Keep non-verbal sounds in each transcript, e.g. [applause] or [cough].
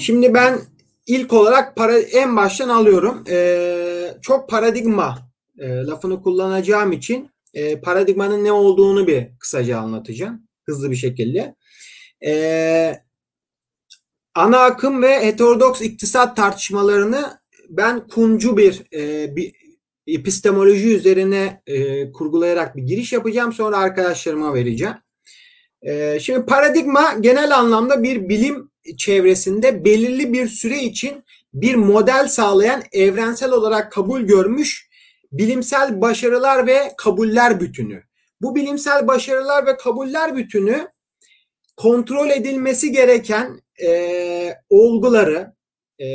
Şimdi ben ilk olarak para en baştan alıyorum. Ee, çok paradigma e, lafını kullanacağım için e, paradigmanın ne olduğunu bir kısaca anlatacağım. Hızlı bir şekilde. Ee, ana akım ve heterodoks iktisat tartışmalarını ben kuncu bir, e, bir epistemoloji üzerine e, kurgulayarak bir giriş yapacağım. Sonra arkadaşlarıma vereceğim. E, şimdi paradigma genel anlamda bir bilim çevresinde belirli bir süre için bir model sağlayan evrensel olarak kabul görmüş bilimsel başarılar ve kabuller bütünü. Bu bilimsel başarılar ve kabuller bütünü kontrol edilmesi gereken e, olguları, e,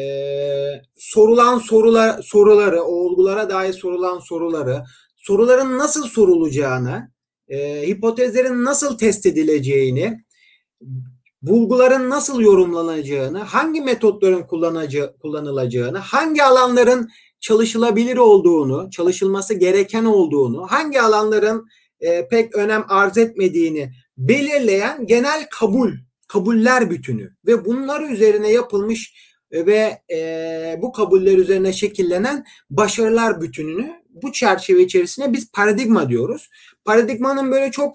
sorulan sorular, soruları, o olgulara dair sorulan soruları, soruların nasıl sorulacağını, e, hipotezlerin nasıl test edileceğini, bulguların nasıl yorumlanacağını, hangi metotların kullanılacağını, hangi alanların çalışılabilir olduğunu, çalışılması gereken olduğunu, hangi alanların e, pek önem arz etmediğini belirleyen genel kabul, kabuller bütünü ve bunlar üzerine yapılmış ve e, bu kabuller üzerine şekillenen başarılar bütününü bu çerçeve içerisinde biz paradigma diyoruz. Paradigmanın böyle çok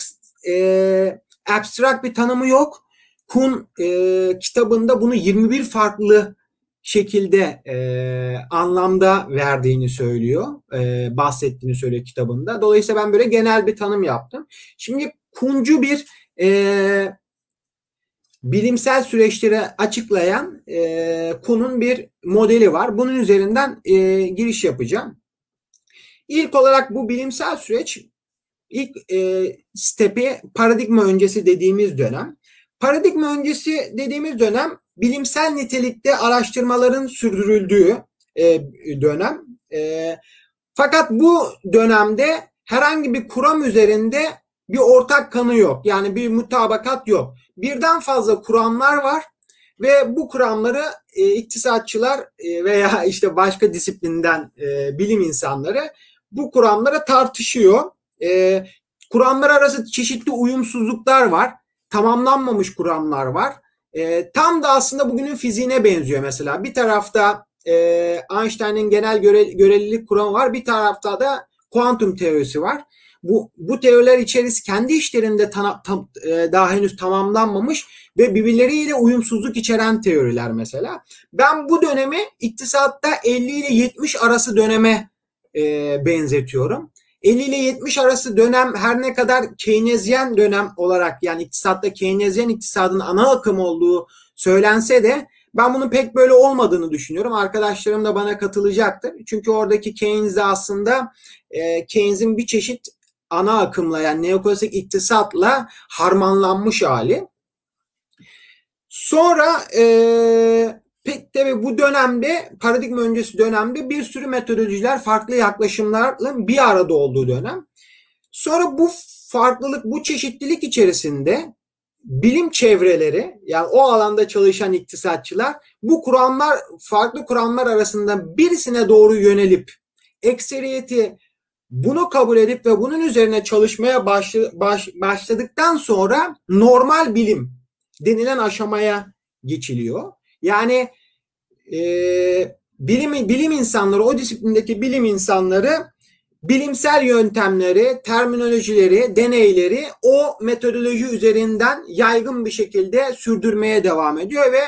e, abstrakt bir tanımı yok. Kuhn e, kitabında bunu 21 farklı şekilde e, anlamda verdiğini söylüyor. E, bahsettiğini söylüyor kitabında. Dolayısıyla ben böyle genel bir tanım yaptım. Şimdi Kuhn'cu bir e, bilimsel süreçleri açıklayan e, Kuhn'un bir modeli var. Bunun üzerinden e, giriş yapacağım. İlk olarak bu bilimsel süreç ilk e, stepi paradigma öncesi dediğimiz dönem. Paradigma öncesi dediğimiz dönem bilimsel nitelikte araştırmaların sürdürüldüğü e, dönem. E, fakat bu dönemde herhangi bir kuram üzerinde bir ortak kanı yok. Yani bir mutabakat yok. Birden fazla kuramlar var ve bu kuramları e, iktisatçılar e, veya işte başka disiplinden e, bilim insanları bu kuramlara tartışıyor. E, kuramlar arası çeşitli uyumsuzluklar var. Tamamlanmamış kuramlar var. E, tam da aslında bugünün fiziğine benziyor mesela. Bir tarafta e, Einstein'ın genel göre, görelilik kuramı var. Bir tarafta da kuantum teorisi var. Bu, bu teoriler içerisi kendi işlerinde ta, ta, e, daha henüz tamamlanmamış ve birbirleriyle uyumsuzluk içeren teoriler mesela. Ben bu dönemi iktisatta 50 ile 70 arası döneme e, benzetiyorum. 50 ile 70 arası dönem her ne kadar Keynesyen dönem olarak yani iktisatta Keynesyen iktisadın ana akım olduğu söylense de ben bunun pek böyle olmadığını düşünüyorum. Arkadaşlarım da bana katılacaktır. Çünkü oradaki Keynes aslında e, Keynes'in bir çeşit ana akımla yani neoklasik iktisatla harmanlanmış hali. Sonra e, tabi bu dönemde paradigma öncesi dönemde bir sürü metodolojiler farklı yaklaşımlarla bir arada olduğu dönem. Sonra bu farklılık, bu çeşitlilik içerisinde bilim çevreleri yani o alanda çalışan iktisatçılar bu kuramlar farklı kuramlar arasında birisine doğru yönelip ekseriyeti bunu kabul edip ve bunun üzerine çalışmaya başlı, baş, başladıktan sonra normal bilim denilen aşamaya geçiliyor. Yani e, bilim, bilim insanları, o disiplindeki bilim insanları bilimsel yöntemleri, terminolojileri, deneyleri o metodoloji üzerinden yaygın bir şekilde sürdürmeye devam ediyor ve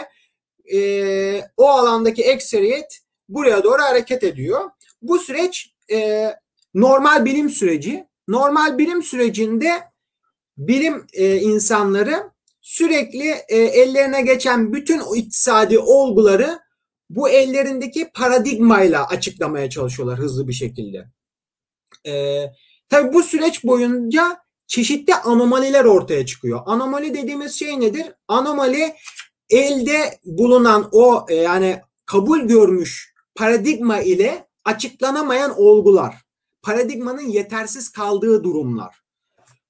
e, o alandaki ekseriyet buraya doğru hareket ediyor. Bu süreç e, normal bilim süreci. Normal bilim sürecinde bilim e, insanları sürekli e, ellerine geçen bütün iktisadi olguları bu ellerindeki paradigmayla açıklamaya çalışıyorlar hızlı bir şekilde. E, tabii bu süreç boyunca çeşitli anomaliler ortaya çıkıyor. Anomali dediğimiz şey nedir? Anomali elde bulunan o e, yani kabul görmüş paradigma ile açıklanamayan olgular. Paradigmanın yetersiz kaldığı durumlar.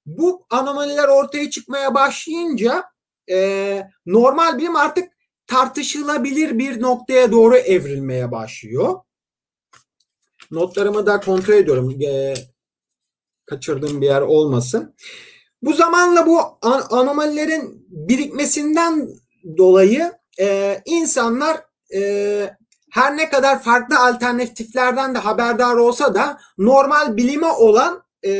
Bu anomaliler ortaya çıkmaya başlayınca e, normal bilim artık tartışılabilir bir noktaya doğru evrilmeye başlıyor. Notlarımı da kontrol ediyorum. E, kaçırdığım bir yer olmasın. Bu zamanla bu an- anomalilerin birikmesinden dolayı e, insanlar e, her ne kadar farklı alternatiflerden de haberdar olsa da normal bilime olan e,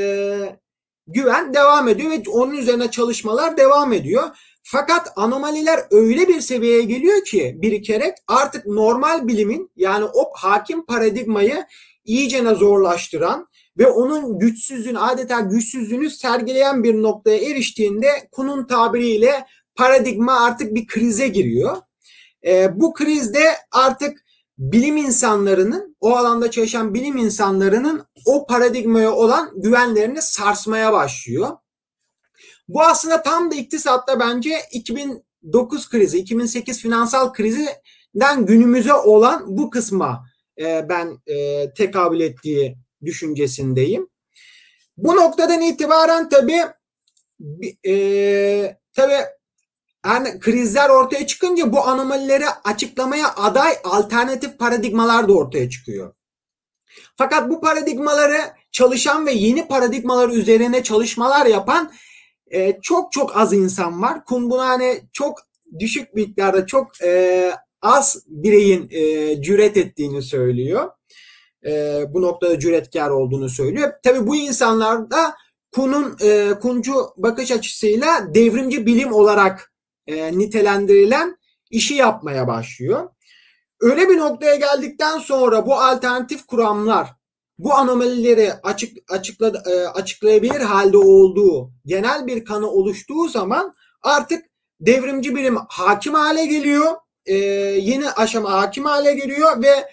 güven devam ediyor ve onun üzerine çalışmalar devam ediyor. Fakat anomaliler öyle bir seviyeye geliyor ki birikerek artık normal bilimin yani o hakim paradigmayı iyicene zorlaştıran ve onun güçsüzlüğünü adeta güçsüzlüğünü sergileyen bir noktaya eriştiğinde Kuhn'un tabiriyle paradigma artık bir krize giriyor. E, bu krizde artık bilim insanlarının, o alanda çalışan bilim insanlarının o paradigmaya olan güvenlerini sarsmaya başlıyor. Bu aslında tam da iktisatta bence 2009 krizi, 2008 finansal krizinden günümüze olan bu kısma e, ben e, tekabül ettiği düşüncesindeyim. Bu noktadan itibaren tabii e, tabii yani krizler ortaya çıkınca bu anomalileri açıklamaya aday alternatif paradigmalar da ortaya çıkıyor. Fakat bu paradigmaları çalışan ve yeni paradigmalar üzerine çalışmalar yapan e, çok çok az insan var. Kuhn buna hani çok düşük miktarda çok e, az bireyin e, cüret ettiğini söylüyor. E, bu noktada cüretkar olduğunu söylüyor. Tabi bu insanlar da Kuhn'un e, Kuncu bakış açısıyla devrimci bilim olarak e, nitelendirilen işi yapmaya başlıyor. Öyle bir noktaya geldikten sonra bu alternatif kuramlar bu anomalileri açık, açıkla, e, açıklayabilir halde olduğu genel bir kanı oluştuğu zaman artık devrimci bilim hakim hale geliyor. E, yeni aşama hakim hale geliyor ve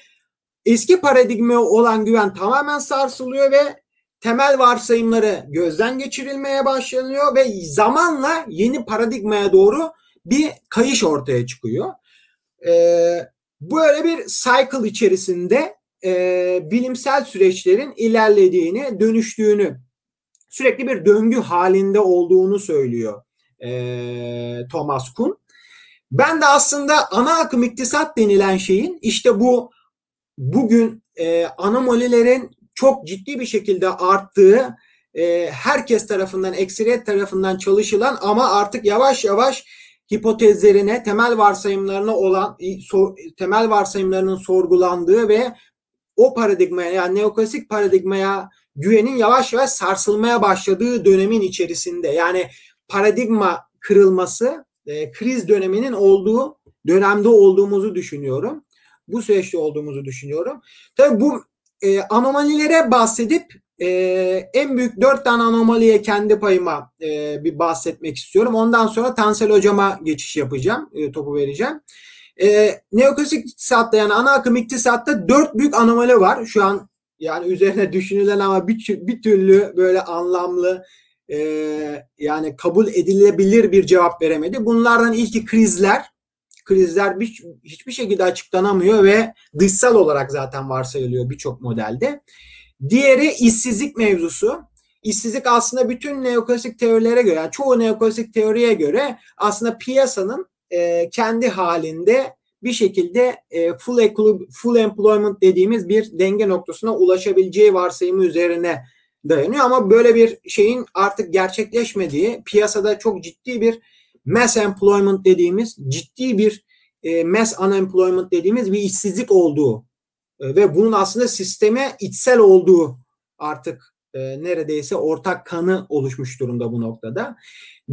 eski paradigma olan güven tamamen sarsılıyor ve temel varsayımları gözden geçirilmeye başlanıyor ve zamanla yeni paradigmaya doğru bir kayış ortaya çıkıyor. Ee, böyle bir cycle içerisinde e, bilimsel süreçlerin ilerlediğini, dönüştüğünü, sürekli bir döngü halinde olduğunu söylüyor e, Thomas Kuhn. Ben de aslında ana akım iktisat denilen şeyin işte bu bugün e, anomalilerin çok ciddi bir şekilde arttığı, e, herkes tarafından, ekseriyet tarafından çalışılan ama artık yavaş yavaş hipotezlerine, temel varsayımlarına olan temel varsayımlarının sorgulandığı ve o paradigmaya yani neoklasik paradigmaya güvenin yavaş yavaş sarsılmaya başladığı dönemin içerisinde yani paradigma kırılması e, kriz döneminin olduğu dönemde olduğumuzu düşünüyorum. Bu süreçte olduğumuzu düşünüyorum. Tabii bu e, anomalilere bahsedip e, en büyük dört tane anomaliye kendi payıma e, bir bahsetmek istiyorum. Ondan sonra Tansel hocama geçiş yapacağım. E, topu vereceğim. E, neoklasik iktisatta yani ana akım iktisatta dört büyük anomali var. Şu an yani üzerine düşünülen ama bir, bir türlü böyle anlamlı e, yani kabul edilebilir bir cevap veremedi. Bunlardan ilki krizler. Krizler bir, hiçbir şekilde açıklanamıyor ve dışsal olarak zaten varsayılıyor birçok modelde. Diğeri işsizlik mevzusu. İşsizlik aslında bütün neoklasik teorilere göre, yani çoğu neoklasik teoriye göre aslında piyasanın e, kendi halinde bir şekilde e, full, full employment dediğimiz bir denge noktasına ulaşabileceği varsayımı üzerine dayanıyor. Ama böyle bir şeyin artık gerçekleşmediği, piyasada çok ciddi bir mass employment dediğimiz, ciddi bir e, mass unemployment dediğimiz bir işsizlik olduğu e, ve bunun aslında sisteme içsel olduğu artık e, neredeyse ortak kanı oluşmuş durumda bu noktada.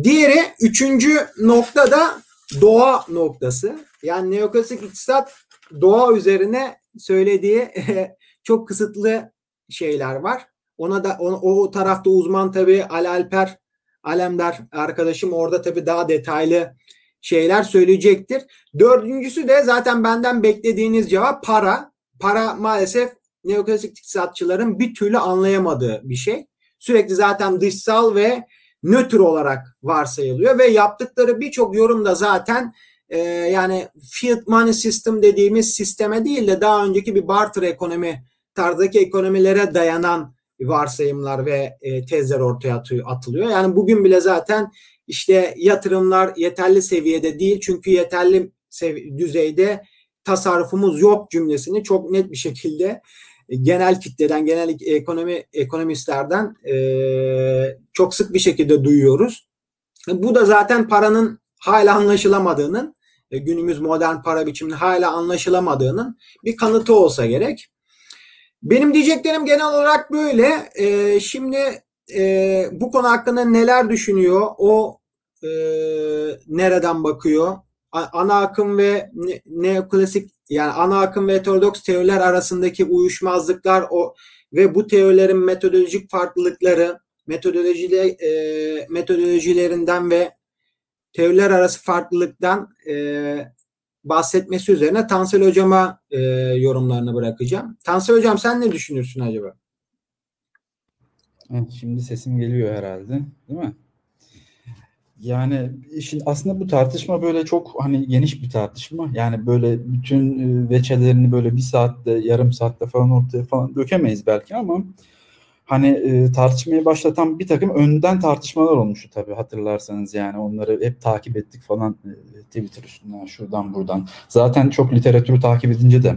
Diğeri üçüncü noktada doğa noktası. Yani neoklasik iktisat doğa üzerine söylediği [laughs] çok kısıtlı şeyler var. Ona da o, o tarafta uzman tabi Ali Alper Alemdar arkadaşım orada tabi daha detaylı şeyler söyleyecektir. Dördüncüsü de zaten benden beklediğiniz cevap para. Para maalesef neoklasik iktisatçıların bir türlü anlayamadığı bir şey. Sürekli zaten dışsal ve nötr olarak varsayılıyor ve yaptıkları birçok yorumda zaten e, yani fiat money system dediğimiz sisteme değil de daha önceki bir barter ekonomi tarzdaki ekonomilere dayanan varsayımlar ve e, tezler ortaya atılıyor. Yani bugün bile zaten işte yatırımlar yeterli seviyede değil çünkü yeterli düzeyde tasarrufumuz yok cümlesini çok net bir şekilde genel kitleden, genel ekonomi ekonomistlerden e, çok sık bir şekilde duyuyoruz. Bu da zaten paranın hala anlaşılamadığının e, günümüz modern para biçiminin hala anlaşılamadığının bir kanıtı olsa gerek. Benim diyeceklerim genel olarak böyle. E, şimdi e, bu konu hakkında neler düşünüyor? O e, nereden bakıyor? ana akım ve neoklasik yani ana akım ve heterodoks teoriler arasındaki uyuşmazlıklar o ve bu teorilerin metodolojik farklılıkları metodolojide e, metodolojilerinden ve teoriler arası farklılıktan e, bahsetmesi üzerine Tansel hocama e, yorumlarını bırakacağım. Tansel hocam sen ne düşünürsün acaba? Şimdi sesim geliyor herhalde, değil mi? Yani işin aslında bu tartışma böyle çok hani geniş bir tartışma. Yani böyle bütün e, veçelerini böyle bir saatte, yarım saatte falan ortaya falan dökemeyiz belki ama hani e, tartışmayı başlatan bir takım önden tartışmalar olmuştu tabii hatırlarsanız yani onları hep takip ettik falan e, Twitter üstünden şuradan buradan. Zaten çok literatürü takip edince de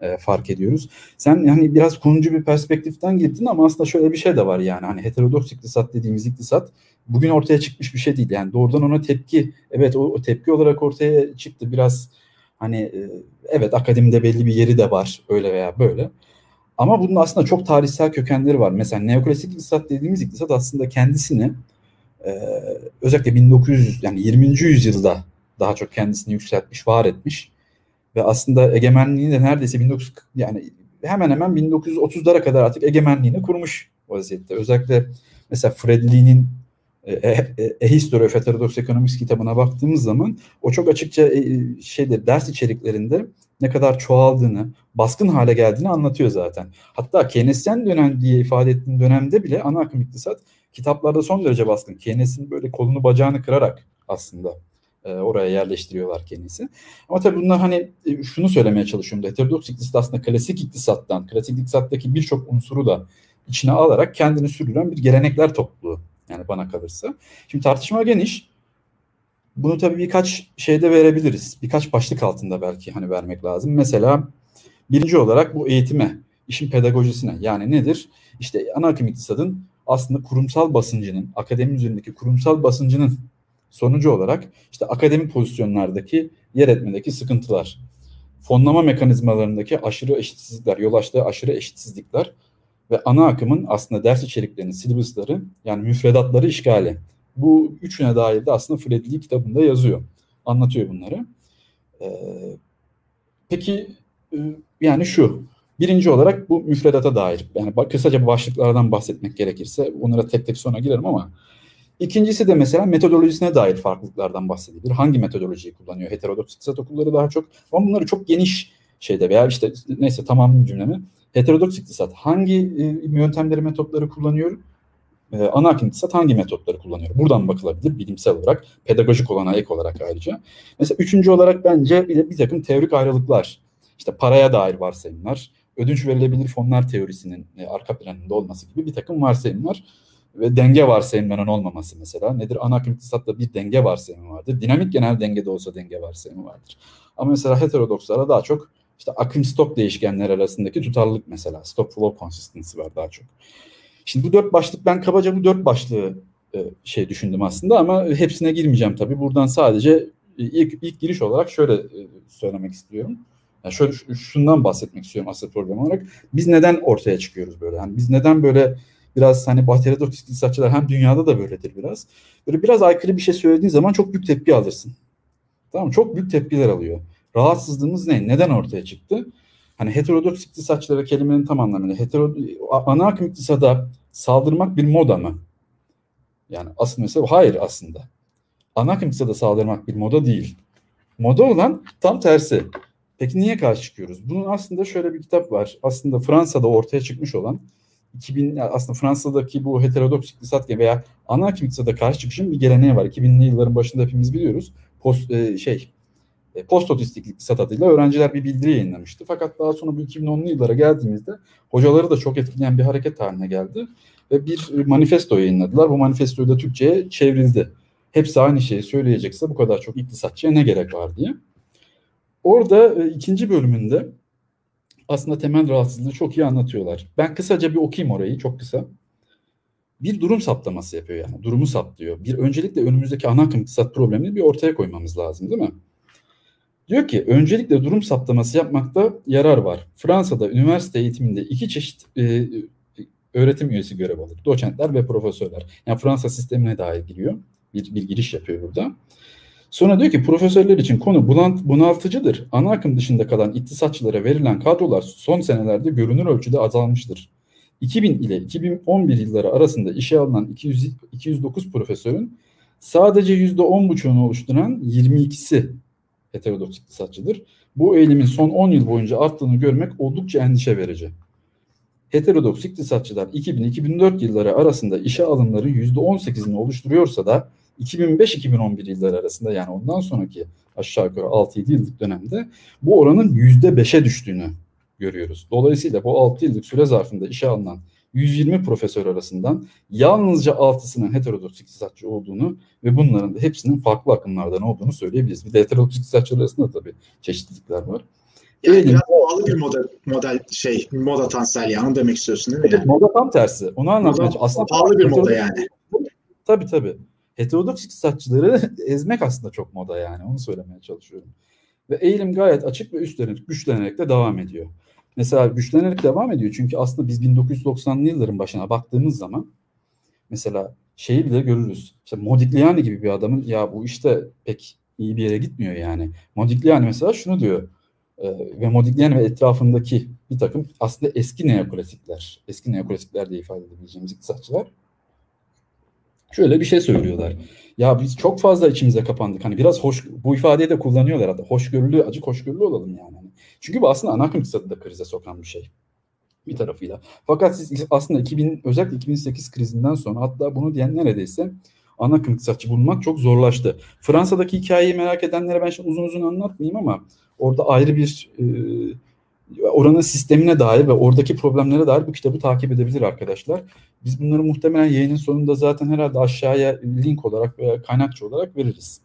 e, fark ediyoruz. Sen yani biraz konucu bir perspektiften gittin ama aslında şöyle bir şey de var yani hani heterodoks iktisat dediğimiz iktisat bugün ortaya çıkmış bir şey değil. Yani doğrudan ona tepki evet o, o tepki olarak ortaya çıktı biraz hani e, evet akademide belli bir yeri de var öyle veya böyle. Ama bunun aslında çok tarihsel kökenleri var. Mesela neoklasik iktisat dediğimiz iktisat aslında kendisini e, özellikle 1900 yani 20. yüzyılda daha çok kendisini yükseltmiş, var etmiş ve aslında egemenliğini de neredeyse 19 yani hemen hemen 1930'lara kadar artık egemenliğini kurmuş vaziyette. Özellikle mesela Fred Lee'nin e, e, e, History of Heterodox Economics kitabına baktığımız zaman o çok açıkça şeyde ders içeriklerinde ne kadar çoğaldığını, baskın hale geldiğini anlatıyor zaten. Hatta Keynesyen dönem diye ifade ettiğim dönemde bile ana akım iktisat kitaplarda son derece baskın. Keynes'in böyle kolunu bacağını kırarak aslında e, oraya yerleştiriyorlar kendisi. Ama tabii bunlar hani e, şunu söylemeye çalışıyorum. Heterodoks iktisat aslında klasik iktisattan, klasik iktisattaki birçok unsuru da içine alarak kendini sürdüren bir gelenekler topluluğu. Yani bana kalırsa. Şimdi tartışma geniş. Bunu tabii birkaç şeyde verebiliriz. Birkaç başlık altında belki hani vermek lazım. Mesela birinci olarak bu eğitime, işin pedagojisine. Yani nedir? İşte ana akım iktisadın aslında kurumsal basıncının, akademi üzerindeki kurumsal basıncının sonucu olarak işte akademik pozisyonlardaki yer etmedeki sıkıntılar, fonlama mekanizmalarındaki aşırı eşitsizlikler, yol açtığı aşırı eşitsizlikler ve ana akımın aslında ders içeriklerinin silibusları yani müfredatları işgali. Bu üçüne dair de aslında Fredli kitabında yazıyor. Anlatıyor bunları. Ee, peki e, yani şu. Birinci olarak bu müfredata dair. Yani kısaca başlıklardan bahsetmek gerekirse onlara tek tek sonra girerim ama İkincisi de mesela metodolojisine dair farklılıklardan bahsedilir. Hangi metodolojiyi kullanıyor? Heterodoks iktisat okulları daha çok. Ama bunları çok geniş şeyde veya işte neyse tamam cümlemi. Heterodoks iktisat hangi e, yöntemleri, metotları kullanıyor? E, ana akım iktisat hangi metotları kullanıyor? Buradan bakılabilir bilimsel olarak, pedagojik olana ek olarak ayrıca. Mesela üçüncü olarak bence bir, bir takım teorik ayrılıklar. İşte paraya dair varsayımlar, ödünç verilebilir fonlar teorisinin e, arka planında olması gibi bir takım varsayımlar ve denge varsayımlarının olmaması mesela. Nedir? Ana akım iktisatta bir denge varsayımı vardır. Dinamik genel dengede olsa denge varsayımı vardır. Ama mesela heterodokslara daha çok işte akım stok değişkenler arasındaki tutarlılık mesela. Stop flow consistency var daha çok. Şimdi bu dört başlık ben kabaca bu dört başlığı e, şey düşündüm aslında ama hepsine girmeyeceğim tabii. Buradan sadece e, ilk, ilk giriş olarak şöyle e, söylemek istiyorum. Yani şöyle şundan bahsetmek istiyorum asıl problem olarak. Biz neden ortaya çıkıyoruz böyle? Yani biz neden böyle biraz hani heterodoks iktisatçılar hem dünyada da böyledir biraz. Böyle biraz aykırı bir şey söylediğin zaman çok büyük tepki alırsın. Tamam mı? Çok büyük tepkiler alıyor. Rahatsızlığımız ne? Neden ortaya çıktı? Hani heterodoks iktisatçılara kelimenin tam anlamıyla hetero, ana akım iktisada saldırmak bir moda mı? Yani aslında mesela hayır aslında. Ana akım iktisada saldırmak bir moda değil. Moda olan tam tersi. Peki niye karşı çıkıyoruz? Bunun aslında şöyle bir kitap var. Aslında Fransa'da ortaya çıkmış olan 2000 aslında Fransa'daki bu heterodoks iktisat veya ana akım iktisada karşı çıkışın bir geleneği var. 2000'li yılların başında hepimiz biliyoruz. Post e, şey e, post otistik iktisat adıyla öğrenciler bir bildiri yayınlamıştı. Fakat daha sonra bu 2010'lu yıllara geldiğimizde hocaları da çok etkileyen bir hareket haline geldi ve bir manifesto yayınladılar. Bu manifesto da Türkçe'ye çevrildi. Hepsi aynı şeyi söyleyecekse bu kadar çok iktisatçıya ne gerek var diye. Orada e, ikinci bölümünde aslında temel rahatsızlığı çok iyi anlatıyorlar. Ben kısaca bir okuyayım orayı çok kısa. Bir durum saptaması yapıyor yani. Durumu saptıyor. Bir öncelikle önümüzdeki ana akım iktisat problemini bir ortaya koymamız lazım değil mi? Diyor ki öncelikle durum saptaması yapmakta yarar var. Fransa'da üniversite eğitiminde iki çeşit e, öğretim üyesi görev alır. Doçentler ve profesörler. Yani Fransa sistemine dair giriyor. Bir, bir giriş yapıyor burada. Sonra diyor ki profesörler için konu bunaltıcıdır. Ana akım dışında kalan iktisatçılara verilen kadrolar son senelerde görünür ölçüde azalmıştır. 2000 ile 2011 yılları arasında işe alınan 200, 209 profesörün sadece %10,5'unu oluşturan 22'si heterodoks iktisatçıdır. Bu eğilimin son 10 yıl boyunca arttığını görmek oldukça endişe verici. Heterodoks iktisatçılar 2000-2004 yılları arasında işe alımların %18'ini oluşturuyorsa da 2005-2011 yılları arasında yani ondan sonraki aşağı yukarı 6-7 yıllık dönemde bu oranın %5'e düştüğünü görüyoruz. Dolayısıyla bu 6 yıllık süre zarfında işe alınan 120 profesör arasından yalnızca 6'sının heterodoks iktisatçı olduğunu ve bunların da hepsinin farklı akımlardan olduğunu söyleyebiliriz. Bir de heterodoks iktisatçılar arasında tabii çeşitlilikler var. Yani evet. biraz pahalı bir model, model şey, moda tansel yani onu demek istiyorsun değil mi? Yani? Moda tam tersi. Onu anlatmaya Aslında pahalı bir moda yani. Tabii tabii. Heterodoks iktisatçıları [laughs] ezmek aslında çok moda yani. Onu söylemeye çalışıyorum. Ve eğilim gayet açık ve üstlenerek, güçlenerek de devam ediyor. Mesela güçlenerek devam ediyor. Çünkü aslında biz 1990'lı yılların başına baktığımız zaman mesela şeyi bile görürüz. İşte Modigliani gibi bir adamın ya bu işte pek iyi bir yere gitmiyor yani. Modigliani mesela şunu diyor e, ve Modigliani ve etrafındaki bir takım aslında eski neoklasikler, eski neoklasikler diye ifade edebileceğimiz iktisatçılar şöyle bir şey söylüyorlar. Ya biz çok fazla içimize kapandık. Hani biraz hoş bu ifadeyi de kullanıyorlar hatta. Hoşgörülü, acı hoşgörülü olalım yani. Çünkü bu aslında ana iktisadı da krize sokan bir şey. Bir tarafıyla. Fakat siz aslında 2000 özellikle 2008 krizinden sonra hatta bunu diyen neredeyse ana akım iktisatçı bulmak çok zorlaştı. Fransa'daki hikayeyi merak edenlere ben şimdi uzun uzun anlatmayayım ama orada ayrı bir e, oranın sistemine dair ve oradaki problemlere dair bu kitabı takip edebilir arkadaşlar. Biz bunları muhtemelen yayının sonunda zaten herhalde aşağıya link olarak veya kaynakçı olarak veririz.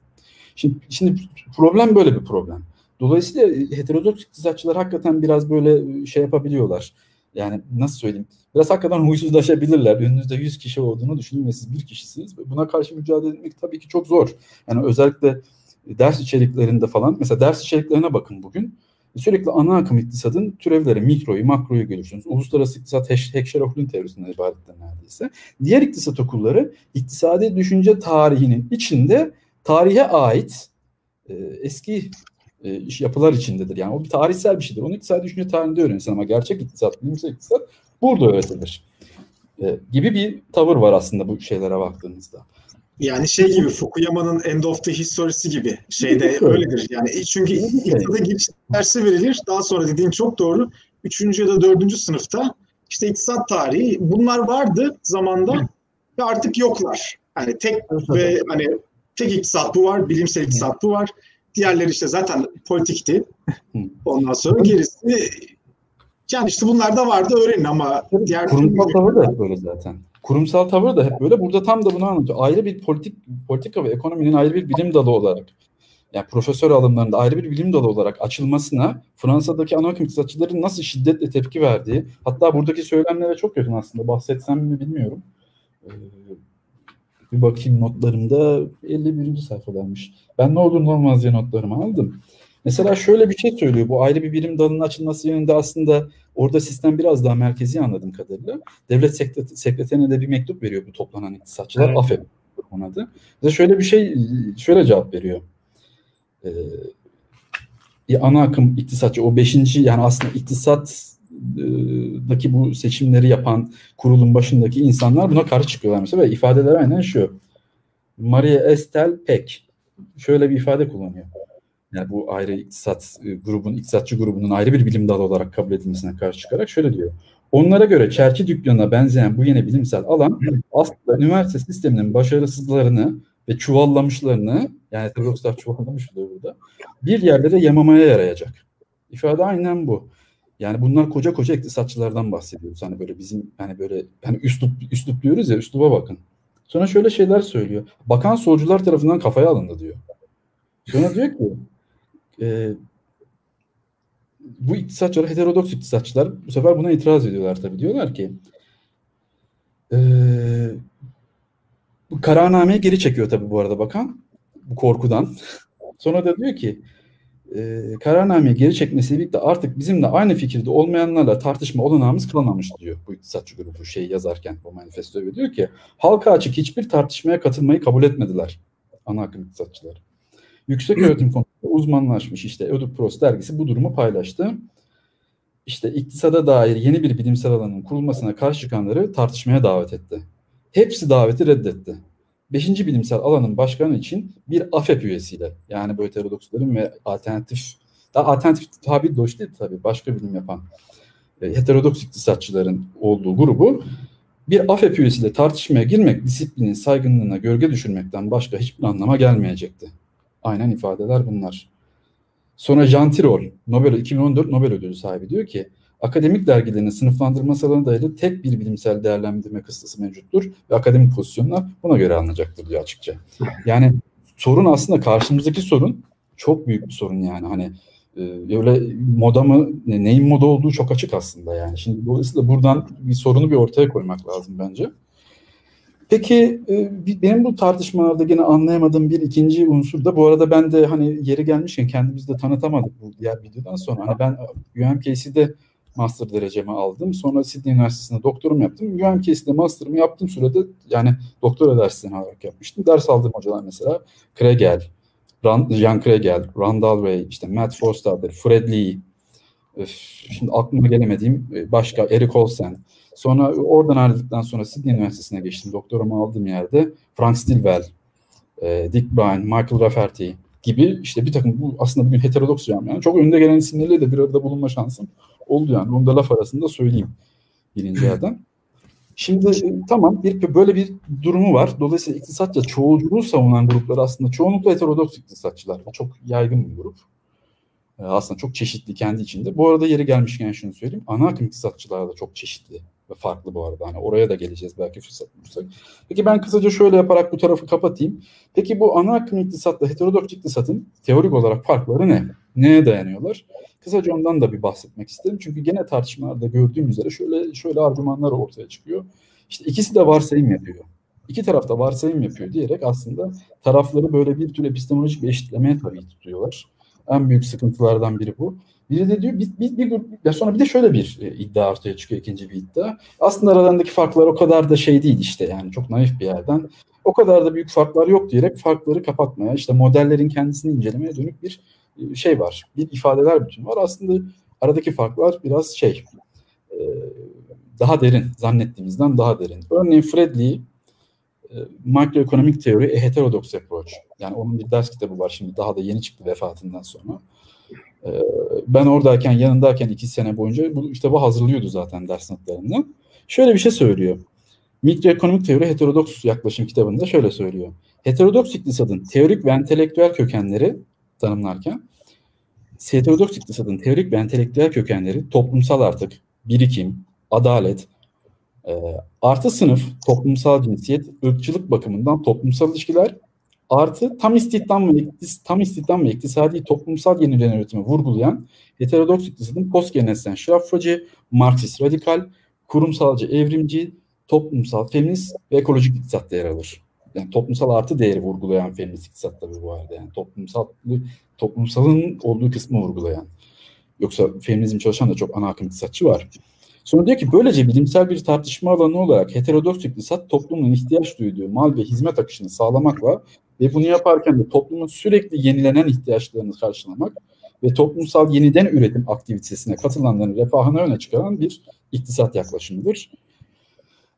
Şimdi, şimdi problem böyle bir problem. Dolayısıyla heterodoks iktisatçılar hakikaten biraz böyle şey yapabiliyorlar. Yani nasıl söyleyeyim? Biraz hakikaten huysuzlaşabilirler. Önünüzde 100 kişi olduğunu düşünün ve siz bir kişisiniz. Buna karşı mücadele etmek tabii ki çok zor. Yani özellikle ders içeriklerinde falan. Mesela ders içeriklerine bakın bugün. Sürekli ana akım iktisadın türevleri, mikroyu, makroyu görürsünüz. Uluslararası iktisat Heckscher-Ohlin teorisinden ibarettir neredeyse. Diğer iktisat okulları iktisadi düşünce tarihinin içinde tarihe ait e, eski e, yapılar içindedir. Yani o bir tarihsel bir şeydir. Onu iktisadi düşünce tarihinde öğrenirsin ama gerçek iktisat, bilimsel iktisat burada öğretilir. E, gibi bir tavır var aslında bu şeylere baktığımızda. Yani şey gibi Fukuyama'nın End of the History'si gibi şeyde [laughs] öyledir. Yani çünkü iktisada giriş dersi verilir. Daha sonra dediğin çok doğru. Üçüncü ya da dördüncü sınıfta işte iktisat tarihi bunlar vardı zamanda ve artık yoklar. Hani tek ve hani tek iktisat bu var, bilimsel iktisat bu var. Diğerleri işte zaten politikti. Ondan sonra gerisi yani işte bunlar da vardı öğrenin ama diğer kurumsal tavır da hep böyle zaten. Kurumsal tavır da hep böyle. Burada tam da bunu anlatıyor. Ayrı bir politik politika ve ekonominin ayrı bir bilim dalı olarak yani profesör alımlarında ayrı bir bilim dalı olarak açılmasına Fransa'daki ana iktisatçıların nasıl şiddetle tepki verdiği hatta buradaki söylemlere çok yakın aslında bahsetsem mi bilmiyorum. Bir bakayım notlarımda 51. sayfadaymış. Ben ne olur ne olmaz diye notlarımı aldım. Mesela şöyle bir şey söylüyor. Bu ayrı bir birim dalının açılması yönünde aslında orada sistem biraz daha merkezi anladığım kadarıyla. Devlet sekreterine de bir mektup veriyor bu toplanan iktisatçılar. Evet. AFEP onun adı. Ve şöyle bir şey, şöyle cevap veriyor. Ee, ana akım iktisatçı, o beşinci yani aslında iktisattaki bu seçimleri yapan kurulun başındaki insanlar buna karşı çıkıyorlar mesela ve ifadeler aynen şu. Maria Estel Peck şöyle bir ifade kullanıyor yani bu ayrı iktisat grubun, iktisatçı grubunun ayrı bir bilim dalı olarak kabul edilmesine karşı çıkarak şöyle diyor. Onlara göre çerçi dükkanına benzeyen bu yeni bilimsel alan aslında üniversite sisteminin başarısızlarını ve çuvallamışlarını yani heterodokslar çuvallamış oluyor burada bir yerlere yamamaya yarayacak. İfade aynen bu. Yani bunlar koca koca iktisatçılardan bahsediyoruz. Hani böyle bizim hani böyle hani üslup üslup diyoruz ya üsluba bakın. Sonra şöyle şeyler söylüyor. Bakan solcular tarafından kafaya alındı diyor. Sonra diyor ki [laughs] e, bu iktisatçılar, heterodoks iktisatçılar bu sefer buna itiraz ediyorlar tabii. Diyorlar ki e, bu kararnameyi geri çekiyor tabii bu arada bakan bu korkudan. [laughs] Sonra da diyor ki e, kararnameyi geri çekmesiyle birlikte artık bizimle aynı fikirde olmayanlarla tartışma olanağımız kalmamış diyor bu iktisatçı grubu şeyi yazarken bu manifestoyu diyor ki halka açık hiçbir tartışmaya katılmayı kabul etmediler ana akım iktisatçılar. Yüksek öğretim konusunda uzmanlaşmış işte Ödipros dergisi bu durumu paylaştı. İşte iktisada dair yeni bir bilimsel alanın kurulmasına karşı çıkanları tartışmaya davet etti. Hepsi daveti reddetti. Beşinci bilimsel alanın başkanı için bir AFEP üyesiyle yani bu heterodoksların ve alternatif daha alternatif tabir de hoş değil tabii başka bilim yapan e, heterodoks iktisatçıların olduğu grubu bir AFEP üyesiyle tartışmaya girmek disiplinin saygınlığına gölge düşürmekten başka hiçbir anlama gelmeyecekti. Aynen ifadeler bunlar. Sonra Jean Tirole, Nobel 2014 Nobel ödülü sahibi diyor ki akademik dergilerin sınıflandırması alanına dayalı tek bir bilimsel değerlendirme kıstası mevcuttur ve akademik pozisyonlar buna göre alınacaktır diyor açıkça. Yani sorun aslında karşımızdaki sorun çok büyük bir sorun yani hani e, öyle moda mı neyin moda olduğu çok açık aslında yani. Şimdi dolayısıyla buradan bir sorunu bir ortaya koymak lazım bence. Peki e, benim bu tartışmalarda gene anlayamadığım bir ikinci unsur da bu arada ben de hani yeri gelmişken kendimizi de tanıtamadık bu diğer videodan sonra. Hani ben UMKC'de master derecemi aldım. Sonra Sydney Üniversitesi'nde doktorum yaptım. UMKC'de master'ımı yaptığım sürede yani doktora derslerini alarak yapmıştım. Ders aldığım hocalar mesela Kregel, Jan Kregel, Randall Way, işte Matt Forstater, Fred Lee, şimdi aklıma gelemediğim e, başka Eric Olsen. Sonra oradan ayrıldıktan sonra Sydney Üniversitesi'ne geçtim. Doktoramı aldığım yerde Frank Stilwell, e, Dick Bryan, Michael Rafferty gibi işte bir takım bu aslında bugün heterodoks yani çok önde gelen isimlerle de bir arada bulunma şansım oldu yani. Onu da laf arasında söyleyeyim birinci yerden. Şimdi e, tamam bir böyle bir durumu var. Dolayısıyla iktisatça çoğulculuğu savunan gruplar aslında çoğunlukla heterodoks iktisatçılar. Çok yaygın bir grup. E, aslında çok çeşitli kendi içinde. Bu arada yeri gelmişken şunu söyleyeyim. Ana akım iktisatçılar da çok çeşitli ve farklı bu arada. Hani oraya da geleceğiz belki fırsat bulursak. Peki ben kısaca şöyle yaparak bu tarafı kapatayım. Peki bu ana akım iktisatla heterodoks iktisatın teorik olarak farkları ne? Neye dayanıyorlar? Kısaca ondan da bir bahsetmek isterim. Çünkü gene tartışmalarda gördüğüm üzere şöyle şöyle argümanlar ortaya çıkıyor. İşte ikisi de varsayım yapıyor. İki taraf da varsayım yapıyor diyerek aslında tarafları böyle bir tür epistemolojik bir eşitlemeye tabii tutuyorlar. En büyük sıkıntılardan biri bu. Biri de diyor bir, bir, bir grup sonra bir de şöyle bir e, iddia ortaya çıkıyor ikinci bir iddia. Aslında aralarındaki farklar o kadar da şey değil işte yani çok naif bir yerden. O kadar da büyük farklar yok diyerek farkları kapatmaya işte modellerin kendisini incelemeye dönük bir e, şey var. Bir ifadeler bütün var. Aslında aradaki farklar biraz şey e, daha derin zannettiğimizden daha derin. Örneğin Fred Lee Macroeconomic Theory a Heterodox Approach. Yani onun bir ders kitabı var şimdi daha da yeni çıktı vefatından sonra. Ee, ben oradayken yanındayken iki sene boyunca bu kitabı hazırlıyordu zaten ders notlarından. Şöyle bir şey söylüyor. Mikroekonomik teori heterodoks yaklaşım kitabında şöyle söylüyor. Heterodoks iktisadın teorik ve entelektüel kökenleri tanımlarken heterodoks iktisadın teorik ve entelektüel kökenleri toplumsal artık, birikim, adalet, e, artı sınıf, toplumsal cinsiyet, ırkçılık bakımından toplumsal ilişkiler Artı tam istihdam ve tam istihdam ve iktisadi toplumsal yeniden üretimi vurgulayan heterodoks iktisadın postgeleneksel şirafacı, Marksist radikal, kurumsalcı evrimci, toplumsal feminist ve ekolojik iktisatta yer alır. Yani toplumsal artı değeri vurgulayan feminist iktisat tabii bu arada. Yani toplumsal toplumsalın olduğu kısmı vurgulayan. Yoksa feminizm çalışan da çok ana akım iktisatçı var. Sonra diyor ki böylece bilimsel bir tartışma alanı olarak heterodoks iktisat toplumun ihtiyaç duyduğu mal ve hizmet akışını sağlamakla ve bunu yaparken de toplumun sürekli yenilenen ihtiyaçlarını karşılamak ve toplumsal yeniden üretim aktivitesine katılanların refahını öne çıkaran bir iktisat yaklaşımıdır.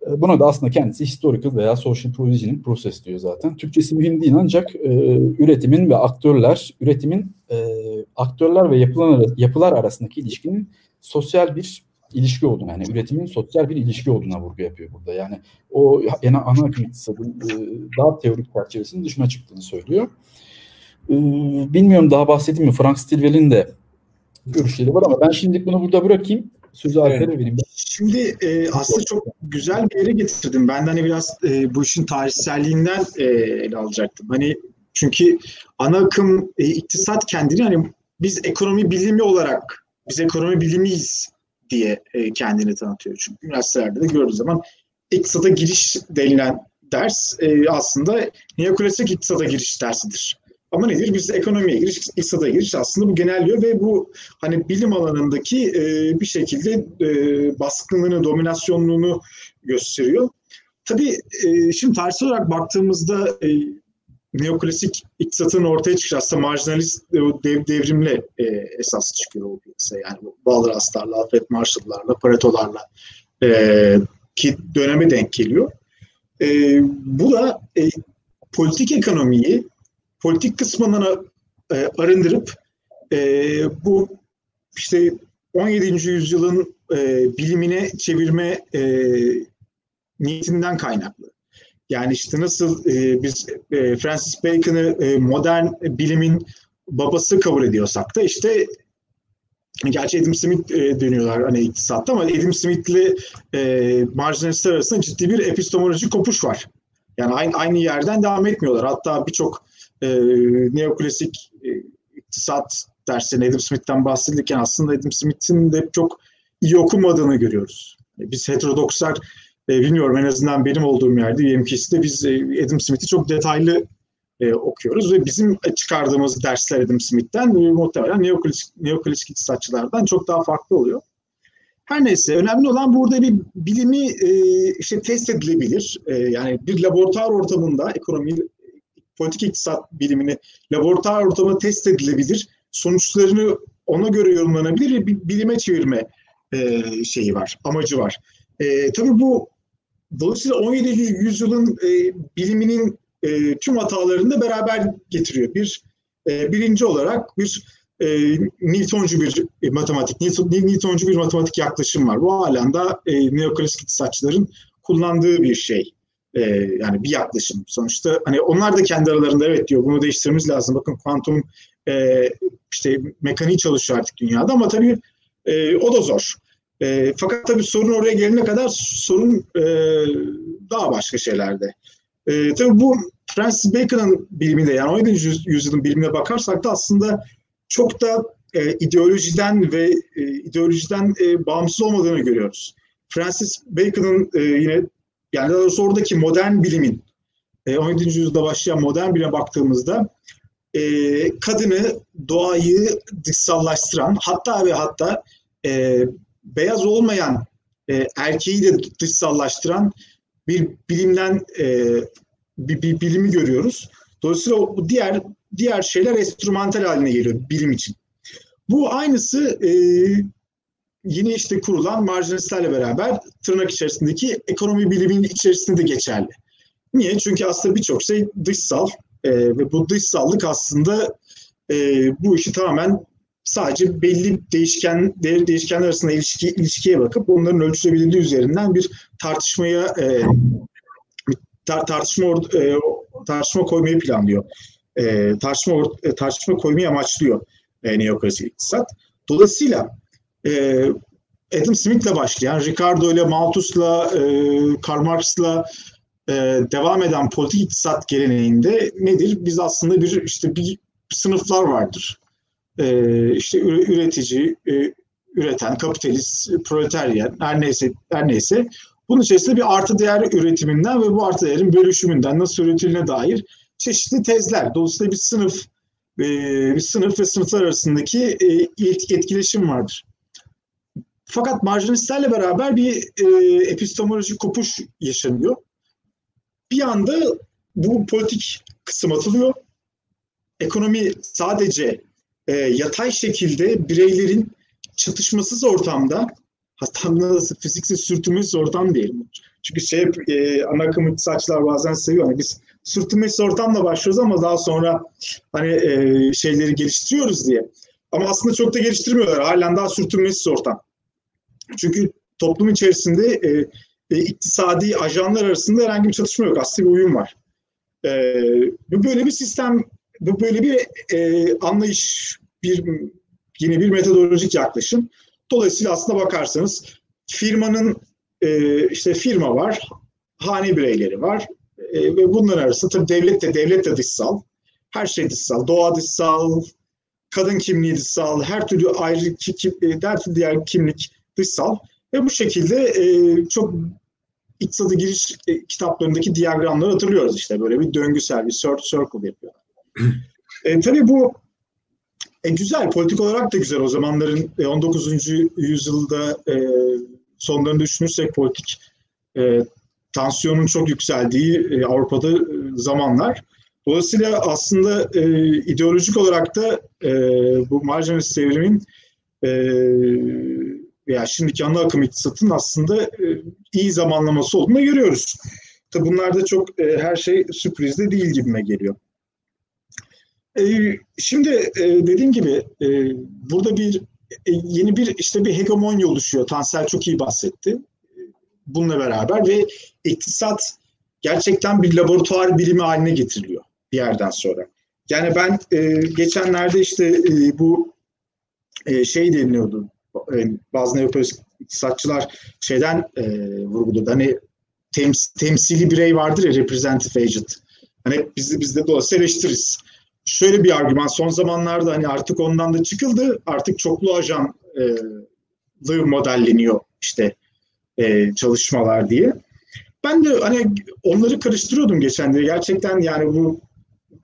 E, buna da aslında kendisi historical veya social provisioning process diyor zaten. Türkçesi mühim değil ancak e, üretimin ve aktörler, üretimin e, aktörler ve yapılar, yapılar arasındaki ilişkinin sosyal bir ilişki olduğuna yani üretimin sosyal bir ilişki olduğuna vurgu yapıyor burada. Yani o yani ana akım iktisadın e, daha teorik çerçevesinin dışına çıktığını söylüyor. E, bilmiyorum daha bahsedeyim mi? Frank Stilwell'in de görüşleri var ama ben şimdi bunu burada bırakayım. Sözü Alper'e evet. vereyim. Şimdi e, aslında çok güzel bir yere getirdim. Ben de hani biraz e, bu işin tarihselliğinden e, ele alacaktım. Hani çünkü ana akım e, iktisat kendini hani biz ekonomi bilimi olarak biz ekonomi bilimiyiz diye e, kendini tanıtıyor. Çünkü üniversitelerde de gördüğü zaman iktisada giriş denilen ders e, aslında neoklasik iktisada giriş dersidir Ama nedir? Biz ekonomiye giriş, iktisada giriş aslında bu genelliyor ve bu hani bilim alanındaki e, bir şekilde e, baskınlığını, dominasyonluğunu gösteriyor. Tabii e, şimdi tarihsel olarak baktığımızda e, neoklasik iktisatın ortaya çıkışı aslında marjinalist dev, devrimle e, esas çıkıyor o piyasa. Yani Walras'larla, Alfred Marshall'larla, Pareto'larla e, ki döneme denk geliyor. E, bu da e, politik ekonomiyi politik kısmından e, arındırıp e, bu işte 17. yüzyılın e, bilimine çevirme e, niyetinden kaynaklı. Yani işte nasıl e, biz e, Francis Bacon'ı e, modern bilimin babası kabul ediyorsak da işte gerçi Adam Smith e, dönüyorlar hani iktisatta ama Adam Smith'le e, marjinalistler arasında ciddi bir epistemoloji kopuş var. Yani aynı, aynı yerden devam etmiyorlar. Hatta birçok e, neoklasik e, iktisat derslerinde Adam Smith'ten bahsedilirken aslında Adam Smith'in de çok iyi okumadığını görüyoruz. Biz heterodokslar e, bilmiyorum en azından benim olduğum yerde UMKC'de biz e, Adam Smith'i çok detaylı e, okuyoruz ve bizim çıkardığımız dersler Adam Smith'ten e, muhtemelen neoklasik, neoklasik iktisatçılardan çok daha farklı oluyor. Her neyse önemli olan burada bir bilimi e, işte test edilebilir. E, yani bir laboratuvar ortamında ekonomi, politik iktisat bilimini laboratuvar ortamında test edilebilir. Sonuçlarını ona göre yorumlanabilir bir bilime çevirme e, şeyi var, amacı var. E, tabii bu Dolayısıyla 17. yüzyılın e, biliminin e, tüm hatalarını da beraber getiriyor. Bir e, birinci olarak bir e, Newtoncu bir e, matematik, Newton, Newtoncu bir matematik yaklaşım var. Bu halen de e, neoklasik iktisatçıların kullandığı bir şey. E, yani bir yaklaşım. Sonuçta hani onlar da kendi aralarında evet diyor bunu değiştirmemiz lazım. Bakın kuantum e, işte mekaniği çalışıyor artık dünyada ama tabii e, o da zor. E, fakat tabii sorun oraya gelene kadar sorun e, daha başka şeylerde. E, tabii bu Francis Bacon'ın biliminde yani 17. yüzyılın bilimine bakarsak da aslında çok da e, ideolojiden ve e, ideolojiden e, bağımsız olmadığını görüyoruz. Francis Bacon'ın e, yine yani daha doğrusu oradaki modern bilimin e, 17. yüzyılda başlayan modern bilime baktığımızda e, kadını, doğayı dışsallaştıran hatta ve hatta e, beyaz olmayan e, erkeği de dışsallaştıran bir bilimden e, bir, bir bilimi görüyoruz. Dolayısıyla bu diğer diğer şeyler enstrümantal haline geliyor bilim için. Bu aynısı e, yine işte kurulan marjinalistlerle beraber tırnak içerisindeki ekonomi biliminin içerisinde de geçerli. Niye? Çünkü aslında birçok şey dışsal e, ve bu dışsallık aslında e, bu işi tamamen sadece belli değişken değer değişkenler arasında ilişki, ilişkiye bakıp onların ölçülebilirliği üzerinden bir tartışmaya e, tar, tartışma e, tartışma koymayı planlıyor. E, tartışma e, tartışma koymayı amaçlıyor e, neoklasik iktisat. Dolayısıyla e, Adam Smith'le başlayan, Ricardo ile Malthus'la, e, Karl Marx'la e, devam eden politik iktisat geleneğinde nedir? Biz aslında bir işte bir sınıflar vardır e, işte üretici, e, üreten, kapitalist, proletaryen her neyse her neyse bunun içerisinde bir artı değer üretiminden ve bu artı değerin bölüşümünden nasıl üretildiğine dair çeşitli tezler. Dolayısıyla bir sınıf e, bir sınıf ve sınıflar arasındaki e, etkileşim vardır. Fakat marjinalistlerle beraber bir e, epistemolojik kopuş yaşanıyor. Bir anda bu politik kısım atılıyor. Ekonomi sadece e, yatay şekilde bireylerin çatışmasız ortamda hatta nasıl fiziksel sürtünmesiz ortam diyelim. Çünkü şey e, ana akım iktisatçılar bazen seviyor. Hani biz sürtünmesiz ortamla başlıyoruz ama daha sonra hani e, şeyleri geliştiriyoruz diye. Ama aslında çok da geliştirmiyorlar. Halen daha sürtünmesiz ortam. Çünkü toplum içerisinde e, e, iktisadi ajanlar arasında herhangi bir çatışma yok. Aslında bir uyum var. E, böyle bir sistem bu böyle bir e, anlayış, bir yine bir metodolojik yaklaşım. Dolayısıyla aslında bakarsanız firmanın e, işte firma var, hane bireyleri var e, ve bunların arasında tabii devlet de devlet de dışsal. Her şey dışsal, doğa dışsal, kadın kimliği dışsal, her türlü ayrı e, her türlü diğer kimlik dışsal ve bu şekilde e, çok iktisadi giriş e, kitaplarındaki diyagramları hatırlıyoruz işte böyle bir döngüsel bir circle yapıyor. E, tabii bu e, güzel, politik olarak da güzel. O zamanların e, 19. yüzyılda e, sonlarını düşünürsek politik e, tansiyonun çok yükseldiği e, Avrupa'da e, zamanlar. Dolayısıyla aslında e, ideolojik olarak da e, bu marjinalist devrimin e, veya şimdiki ana akım iktisatın aslında e, iyi zamanlaması olduğunu görüyoruz. Tabi bunlarda çok e, her şey sürprizde değil gibime geliyor. E, şimdi e, dediğim gibi e, burada bir e, yeni bir işte bir hegemonya oluşuyor. Tansel çok iyi bahsetti. Bununla beraber ve iktisat gerçekten bir laboratuvar bilimi haline getiriliyor bir yerden sonra. Yani ben geçenlerde işte bu şey deniliyordu. Bazı neopolis iktisatçılar şeyden vurguladı. Hani tems, temsili birey vardır ya representative agent. Hani biz, biz de dolayısıyla eleştiririz. Şöyle bir argüman son zamanlarda hani artık ondan da çıkıldı. Artık çoklu ajan e, modelleniyor işte e, çalışmalar diye. Ben de hani onları karıştırıyordum geçen de. Gerçekten yani bu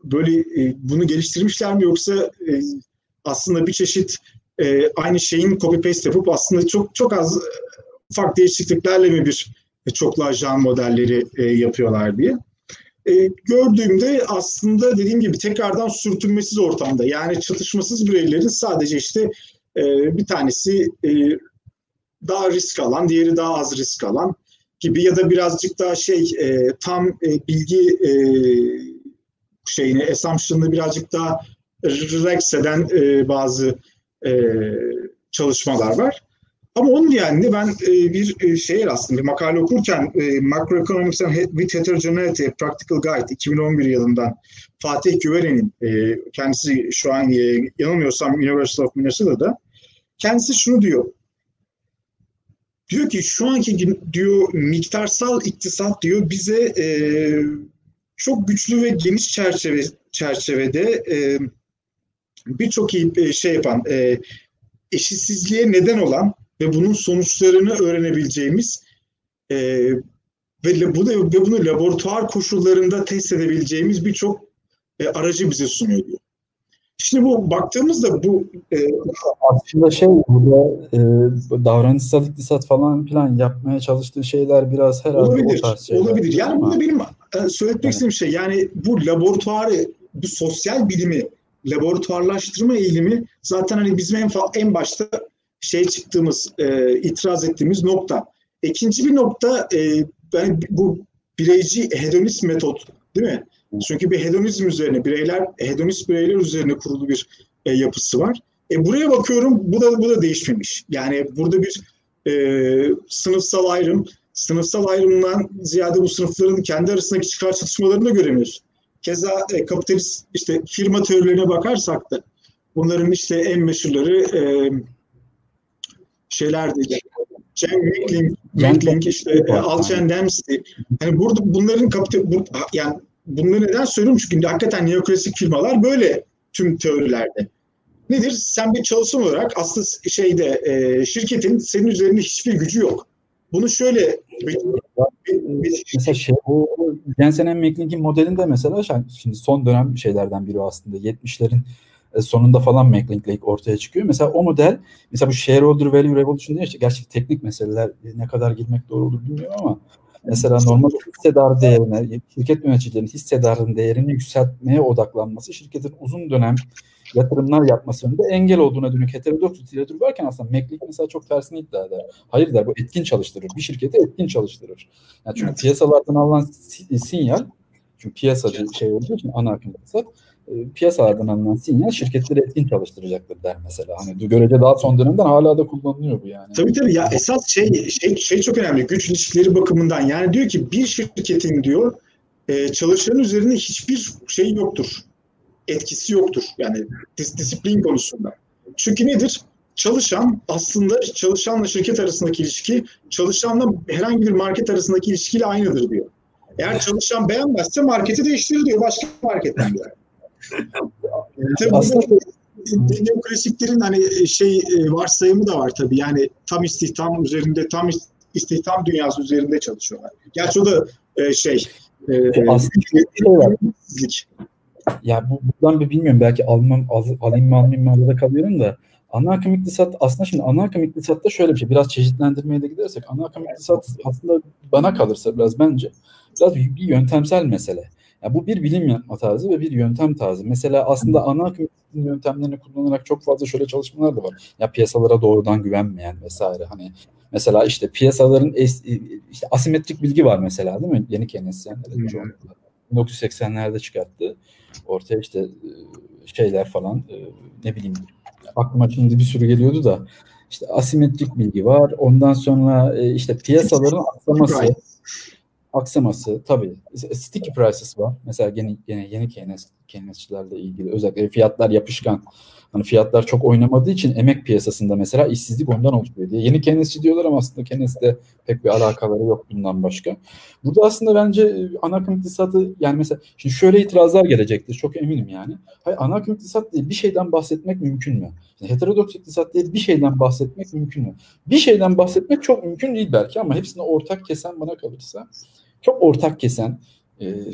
böyle e, bunu geliştirmişler mi yoksa e, aslında bir çeşit e, aynı şeyin copy paste yapıp aslında çok çok az e, ufak değişikliklerle mi bir çoklu ajan modelleri e, yapıyorlar diye. E, gördüğümde aslında dediğim gibi tekrardan sürtünmesiz ortamda yani çatışmasız bireylerin sadece işte e, bir tanesi e, daha risk alan, diğeri daha az risk alan gibi ya da birazcık daha şey e, tam e, bilgi e, şeyini, assumption'ını birazcık daha relax eden e, bazı e, çalışmalar var. Ama onun yani ben e, bir e, şey aslında bir makale okurken e, Macroeconomics with Heterogeneity Practical Guide 2011 yılından Fatih Güveren'in e, kendisi şu an e, yanılmıyorsam University of Minnesota'da kendisi şunu diyor. Diyor ki şu anki diyor miktarsal iktisat diyor bize e, çok güçlü ve geniş çerçeve çerçevede e, birçok e, şey yapan e, eşitsizliğe neden olan ve bunun sonuçlarını öğrenebileceğimiz e, ve, bu da, ve bunu laboratuvar koşullarında test edebileceğimiz birçok e, aracı bize sunuyor diyor. Şimdi bu baktığımızda bu e, aslında şey burada e, davranışsal iktisat falan filan yapmaya çalıştığı şeyler biraz herhalde olabilir, o tarz şeyler. Olabilir. Yani burada benim e, söylemek evet. istediğim şey yani bu laboratuvarı, bu sosyal bilimi laboratuvarlaştırma eğilimi zaten hani bizim en, en başta şey çıktığımız, e, itiraz ettiğimiz nokta. İkinci bir nokta e, yani bu bireyci hedonist metot değil mi? Çünkü bir hedonizm üzerine, bireyler, hedonist bireyler üzerine kurulu bir e, yapısı var. E, buraya bakıyorum, bu da bu da değişmemiş. Yani burada bir e, sınıfsal ayrım, sınıfsal ayrımdan ziyade bu sınıfların kendi arasındaki çıkar çatışmalarını da göremiyoruz. Keza e, kapitalist işte firma teorilerine bakarsak da bunların işte en meşhurları e, şeylerdi. Jen Mackling, Mackling işte e, Alcen Dempsey. Hani burada bunların kapital bu, yani bunları neden söylüyorum? Çünkü hakikaten neoklasik firmalar böyle tüm teorilerde. Nedir? Sen bir çalışan olarak aslında şeyde e, şirketin senin üzerinde hiçbir gücü yok. Bunu şöyle mesela şey o Jensen McLink'in modelinde mesela şimdi son dönem şeylerden biri aslında 70'lerin e, sonunda falan McLink Lake ortaya çıkıyor. Mesela o model mesela bu shareholder value revolution diye işte gerçi teknik meseleler ne kadar girmek doğru olur bilmiyorum ama mesela normal hissedar değerine, şirket yöneticilerinin hissedarın değerini yükseltmeye odaklanması şirketin uzun dönem yatırımlar yapmasının da engel olduğuna dönük heterodoks literatür varken aslında McLeod mesela çok tersini iddia eder. Hayır der bu etkin çalıştırır. Bir şirketi etkin çalıştırır. Yani çünkü evet. piyasalardan alınan sinyal çünkü piyasacı şey olduğu için ana akım iktisat e, piyasalardan alınan sinyal şirketleri etkin çalıştıracaktır der mesela. Hani görece daha son dönemden hala da kullanılıyor bu yani. Tabii tabii ya esas şey şey şey çok önemli güç ilişkileri bakımından. Yani diyor ki bir şirketin diyor e, çalışanın üzerinde hiçbir şey yoktur. Etkisi yoktur. Yani dis, disiplin konusunda. Çünkü nedir? Çalışan aslında çalışanla şirket arasındaki ilişki çalışanla herhangi bir market arasındaki ilişkiyle aynıdır diyor. Eğer çalışan beğenmezse marketi değiştirir diyor. Başka marketten gider. Tabii Aslında neoklasiklerin hani şey e, varsayımı da var tabii. Yani tam istihdam üzerinde, tam istihdam dünyası üzerinde çalışıyorlar. Gerçi o da e, şey e, aslında şey var. ya bu, buradan bir bilmiyorum belki almam al, alayım mı almayayım mı arada kalıyorum da ana akım iktisat aslında şimdi ana akım iktisatta şöyle bir şey biraz çeşitlendirmeye de gidersek ana akım iktisat aslında bana kalırsa biraz bence biraz bir, bir yöntemsel mesele. Yani bu bir bilim yapma tarzı ve bir yöntem tarzı. Mesela aslında ana akım yöntemlerini kullanarak çok fazla şöyle çalışmalar da var. Ya piyasalara doğrudan güvenmeyen vesaire. Hani mesela işte piyasaların es, işte asimetrik bilgi var mesela değil mi? Yeni Keynesyenler. 1980'lerde çıkarttı. Ortaya işte şeyler falan ne bileyim aklıma şimdi bir sürü geliyordu da işte asimetrik bilgi var. Ondan sonra işte piyasaların aksaması aksaması tabii. Sticky prices var. Mesela yeni, yeni, yeni Keynes, Keynesçilerle ilgili özellikle fiyatlar yapışkan. Hani fiyatlar çok oynamadığı için emek piyasasında mesela işsizlik ondan oluşuyor diye. Yeni Keynesçi diyorlar ama aslında Keynes'te pek bir alakaları yok bundan başka. Burada aslında bence ana akım iktisatı yani mesela şimdi şöyle itirazlar gelecektir çok eminim yani. Hayır ana akım iktisat diye bir şeyden bahsetmek mümkün mü? Yani heterodoks iktisat diye bir şeyden bahsetmek mümkün mü? Bir şeyden bahsetmek çok mümkün değil belki ama hepsini ortak kesen bana kalırsa çok ortak kesen,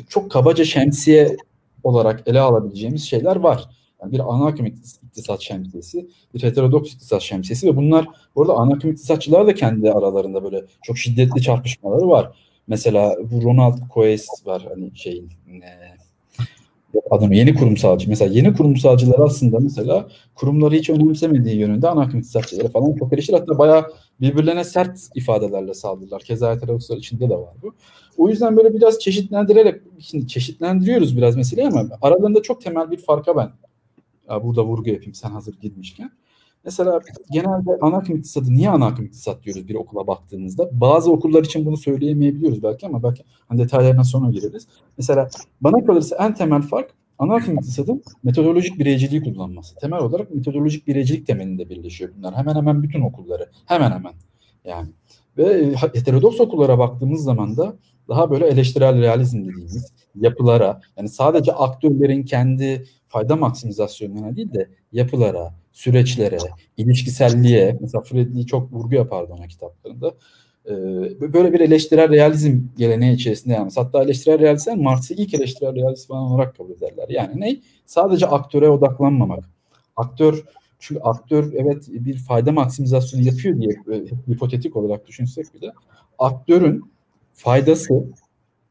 çok kabaca şemsiye olarak ele alabileceğimiz şeyler var. Yani bir ana akım iktisat şemsiyesi, bir heterodoks iktisat şemsiyesi ve bunlar burada ana akım iktisatçılar da kendi aralarında böyle çok şiddetli çarpışmaları var. Mesela bu Ronald Coase var hani şeyin adını yeni kurumsalcı. Mesela yeni kurumsalcılar aslında mesela kurumları hiç önemsemediği yönünde ana akım iktisatçıları falan çok eleştir. Hatta bayağı birbirlerine sert ifadelerle saldırırlar. Keza heterodokslar içinde de var bu. O yüzden böyle biraz çeşitlendirerek, şimdi çeşitlendiriyoruz biraz meseleyi ama aralarında çok temel bir farka ben burada vurgu yapayım sen hazır girmişken. Mesela genelde ana akım iktisadı niye ana akım iktisat diyoruz bir okula baktığımızda? Bazı okullar için bunu söyleyemeyebiliyoruz belki ama belki hani detaylarına sonra gireriz. Mesela bana kalırsa en temel fark ana akım iktisadın metodolojik bireyciliği kullanması. Temel olarak metodolojik bireycilik temelinde birleşiyor bunlar. Hemen hemen bütün okulları. Hemen hemen yani. Ve heterodoks okullara baktığımız zaman da daha böyle eleştirel realizm dediğimiz yapılara yani sadece aktörlerin kendi fayda maksimizasyonlarına değil de yapılara, süreçlere, ilişkiselliğe mesela Fredli çok vurgu yapardı ona kitaplarında. Ee, böyle bir eleştirel realizm geleneği içerisinde yani. Hatta eleştirel realizm Marx'ı ilk eleştirel realizm falan olarak kabul ederler. Yani ne? Sadece aktöre odaklanmamak. Aktör çünkü aktör evet bir fayda maksimizasyonu yapıyor diye hipotetik olarak düşünsek bile aktörün faydası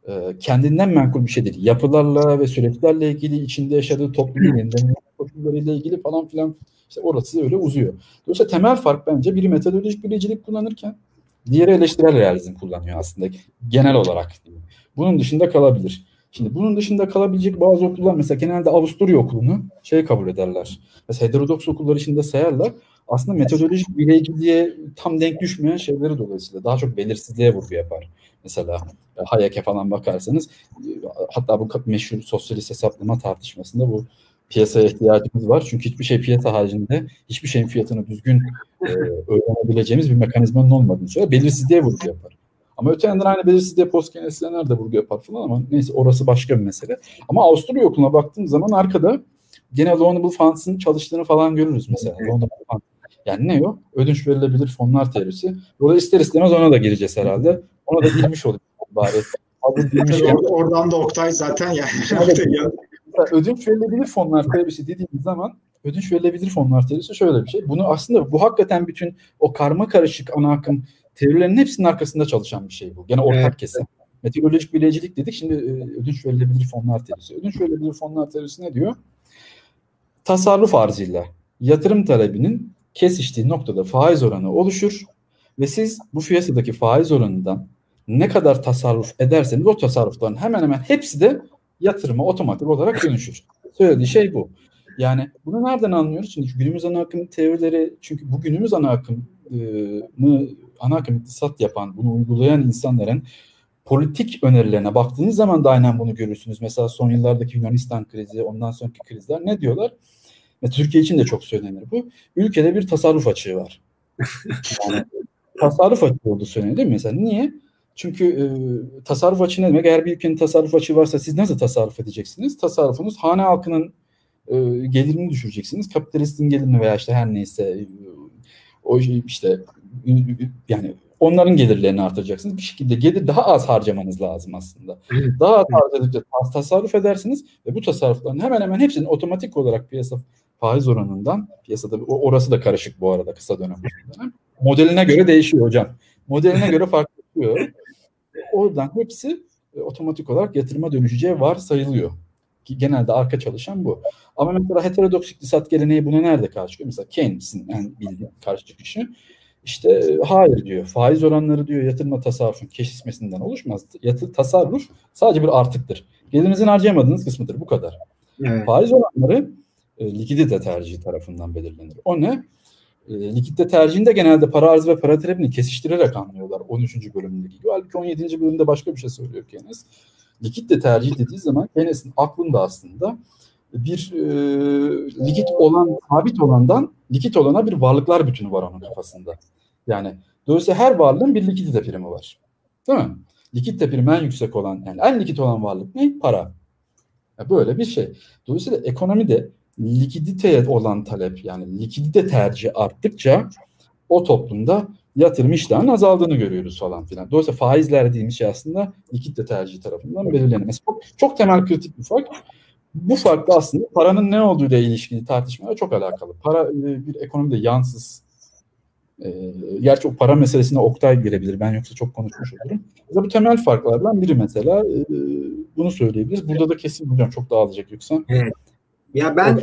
e, kendinden menkul bir şey değil. Yapılarla ve süreçlerle ilgili içinde yaşadığı toplumun yeniden ilgili falan filan işte orası öyle uzuyor. Dolayısıyla temel fark bence biri metodolojik biricilik kullanırken diğeri eleştirel realizm kullanıyor aslında genel olarak. Bunun dışında kalabilir. Şimdi bunun dışında kalabilecek bazı okullar mesela genelde Avusturya okulunu şey kabul ederler. Mesela heterodoks okullar içinde sayarlar. Aslında metodolojik bireyciliğe tam denk düşmeyen şeyleri dolayısıyla daha çok belirsizliğe vurgu yapar. Mesela e, Hayek'e falan bakarsanız e, hatta bu meşhur sosyalist hesaplama tartışmasında bu piyasaya ihtiyacımız var. Çünkü hiçbir şey piyasa haricinde hiçbir şeyin fiyatını düzgün e, öğrenebileceğimiz bir mekanizmanın olmadığını söyler. Belirsizliğe vurgu yapar. Ama öte yandan aynı belirsizliğe postkeynesiyenler de vurgu yapar falan ama neyse orası başka bir mesele. Ama Avusturya okuluna baktığım zaman arkada gene Loanable Funds'ın çalıştığını falan görürüz mesela. Loanable Funds. Yani ne o? Ödünç verilebilir fonlar teorisi. Burada ister istemez ona da gireceğiz herhalde. Ona da girmiş olduk bari. [laughs] Oradan da Oktay zaten yani. [laughs] ödünç verilebilir fonlar teorisi dediğimiz zaman ödünç verilebilir fonlar teorisi şöyle bir şey. Bunu aslında bu hakikaten bütün o karma karışık ana akım teorilerin hepsinin arkasında çalışan bir şey bu. Gene ortak evet. kesim. Meteorolojik bilecilik dedik. Şimdi ödünç verilebilir fonlar teorisi. Ödünç verilebilir fonlar teorisi ne diyor? Tasarruf arzıyla yatırım talebinin kesiştiği noktada faiz oranı oluşur ve siz bu piyasadaki faiz oranından ne kadar tasarruf ederseniz o tasarrufların hemen hemen hepsi de yatırıma otomatik olarak dönüşür. Söylediği şey bu. Yani bunu nereden anlıyoruz? Çünkü günümüz ana akım teorileri çünkü bu günümüz ana akımı ana akım iktisat yapan, bunu uygulayan insanların politik önerilerine baktığınız zaman da aynen bunu görürsünüz. Mesela son yıllardaki Yunanistan krizi, ondan sonraki krizler ne diyorlar? Ve Türkiye için de çok söylenir bu. Ülkede bir tasarruf açığı var. [laughs] Yani, tasarruf açığı olduğu söyleniyor değil mi? Mesela niye? Çünkü e, tasarruf açığı ne demek? Eğer bir ülkenin tasarruf açığı varsa siz nasıl tasarruf edeceksiniz? Tasarrufunuz hane halkının e, gelirini düşüreceksiniz. Kapitalistin gelirini veya işte her neyse e, o işte yani onların gelirlerini artıracaksınız. Bir şekilde gelir daha az harcamanız lazım aslında. Daha az harcadıkça tasarruf edersiniz ve bu tasarrufların hemen hemen hepsinin otomatik olarak piyasa faiz oranından piyasada orası da karışık bu arada kısa dönem. Modeline göre değişiyor hocam. Modeline göre farklı. [laughs] Oradan hepsi e, otomatik olarak yatırıma dönüşeceği var sayılıyor. Ki genelde arka çalışan bu. Ama mesela heterodoks iktisat geleneği buna nerede karşı çıkıyor? Mesela Keynes'in en bildiğim karşı çıkışı. İşte e, hayır diyor. Faiz oranları diyor yatırma tasarrufun kesişmesinden oluşmaz. Yatır, tasarruf sadece bir artıktır. Gelirinizin harcayamadığınız kısmıdır. Bu kadar. Evet. Faiz oranları e, likidite tercihi tarafından belirlenir. O ne? E, likidite tercihinde genelde para arz ve para talebini kesiştirerek anlıyorlar 13. bölümündeki gibi. Halbuki 17. bölümde başka bir şey söylüyor Keynes. Likidite tercih dediği zaman Keynes'in aklında aslında bir e, likit olan, sabit olandan likit olana bir varlıklar bütünü var onun kafasında. Yani dolayısıyla her varlığın bir likidite primi var. Değil mi? Likidite primi en yüksek olan, yani en likit olan varlık ne? Para. Böyle bir şey. Dolayısıyla ekonomide likiditeye olan talep yani likidite tercihi arttıkça o toplumda yatırım iştahının azaldığını görüyoruz falan filan. Dolayısıyla faizler dediğimiz şey aslında likidite tercihi tarafından belirlenmesi. Çok, çok temel kritik bir fark. Bu fark da aslında paranın ne olduğu ile ilişkili tartışmaya çok alakalı. Para e, bir ekonomide yansız. E, gerçi o para meselesine Oktay girebilir. Ben yoksa çok konuşmuş olurum. Bu temel farklardan biri mesela e, bunu söyleyebiliriz. Burada da kesin hocam çok dağılacak yoksa. Evet. Ya ben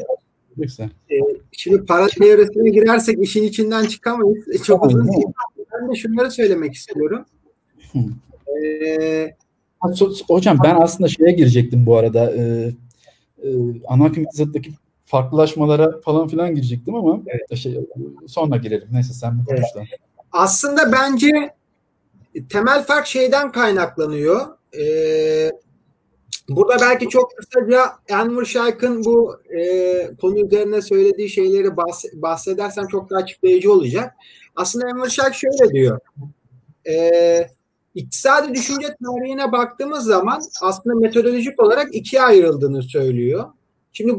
e, şimdi para teorisine girersek işin içinden çıkamayız. E, çok uzun değil. Ben de şunları söylemek istiyorum. Ee, Hocam ben aslında şeye girecektim bu arada. E, e, ana akım iktisattaki farklılaşmalara falan filan girecektim ama evet. şey, sonra girelim. Neyse sen bu konuştan. Evet. Aslında bence temel fark şeyden kaynaklanıyor. Ee, Burada belki çok kısaca Enver Şayk'ın bu e, konu üzerine söylediği şeyleri bahsedersem çok daha açıklayıcı olacak. Aslında Enver Şayk şöyle diyor. E, iktisadi düşünce tarihine baktığımız zaman aslında metodolojik olarak ikiye ayrıldığını söylüyor. Şimdi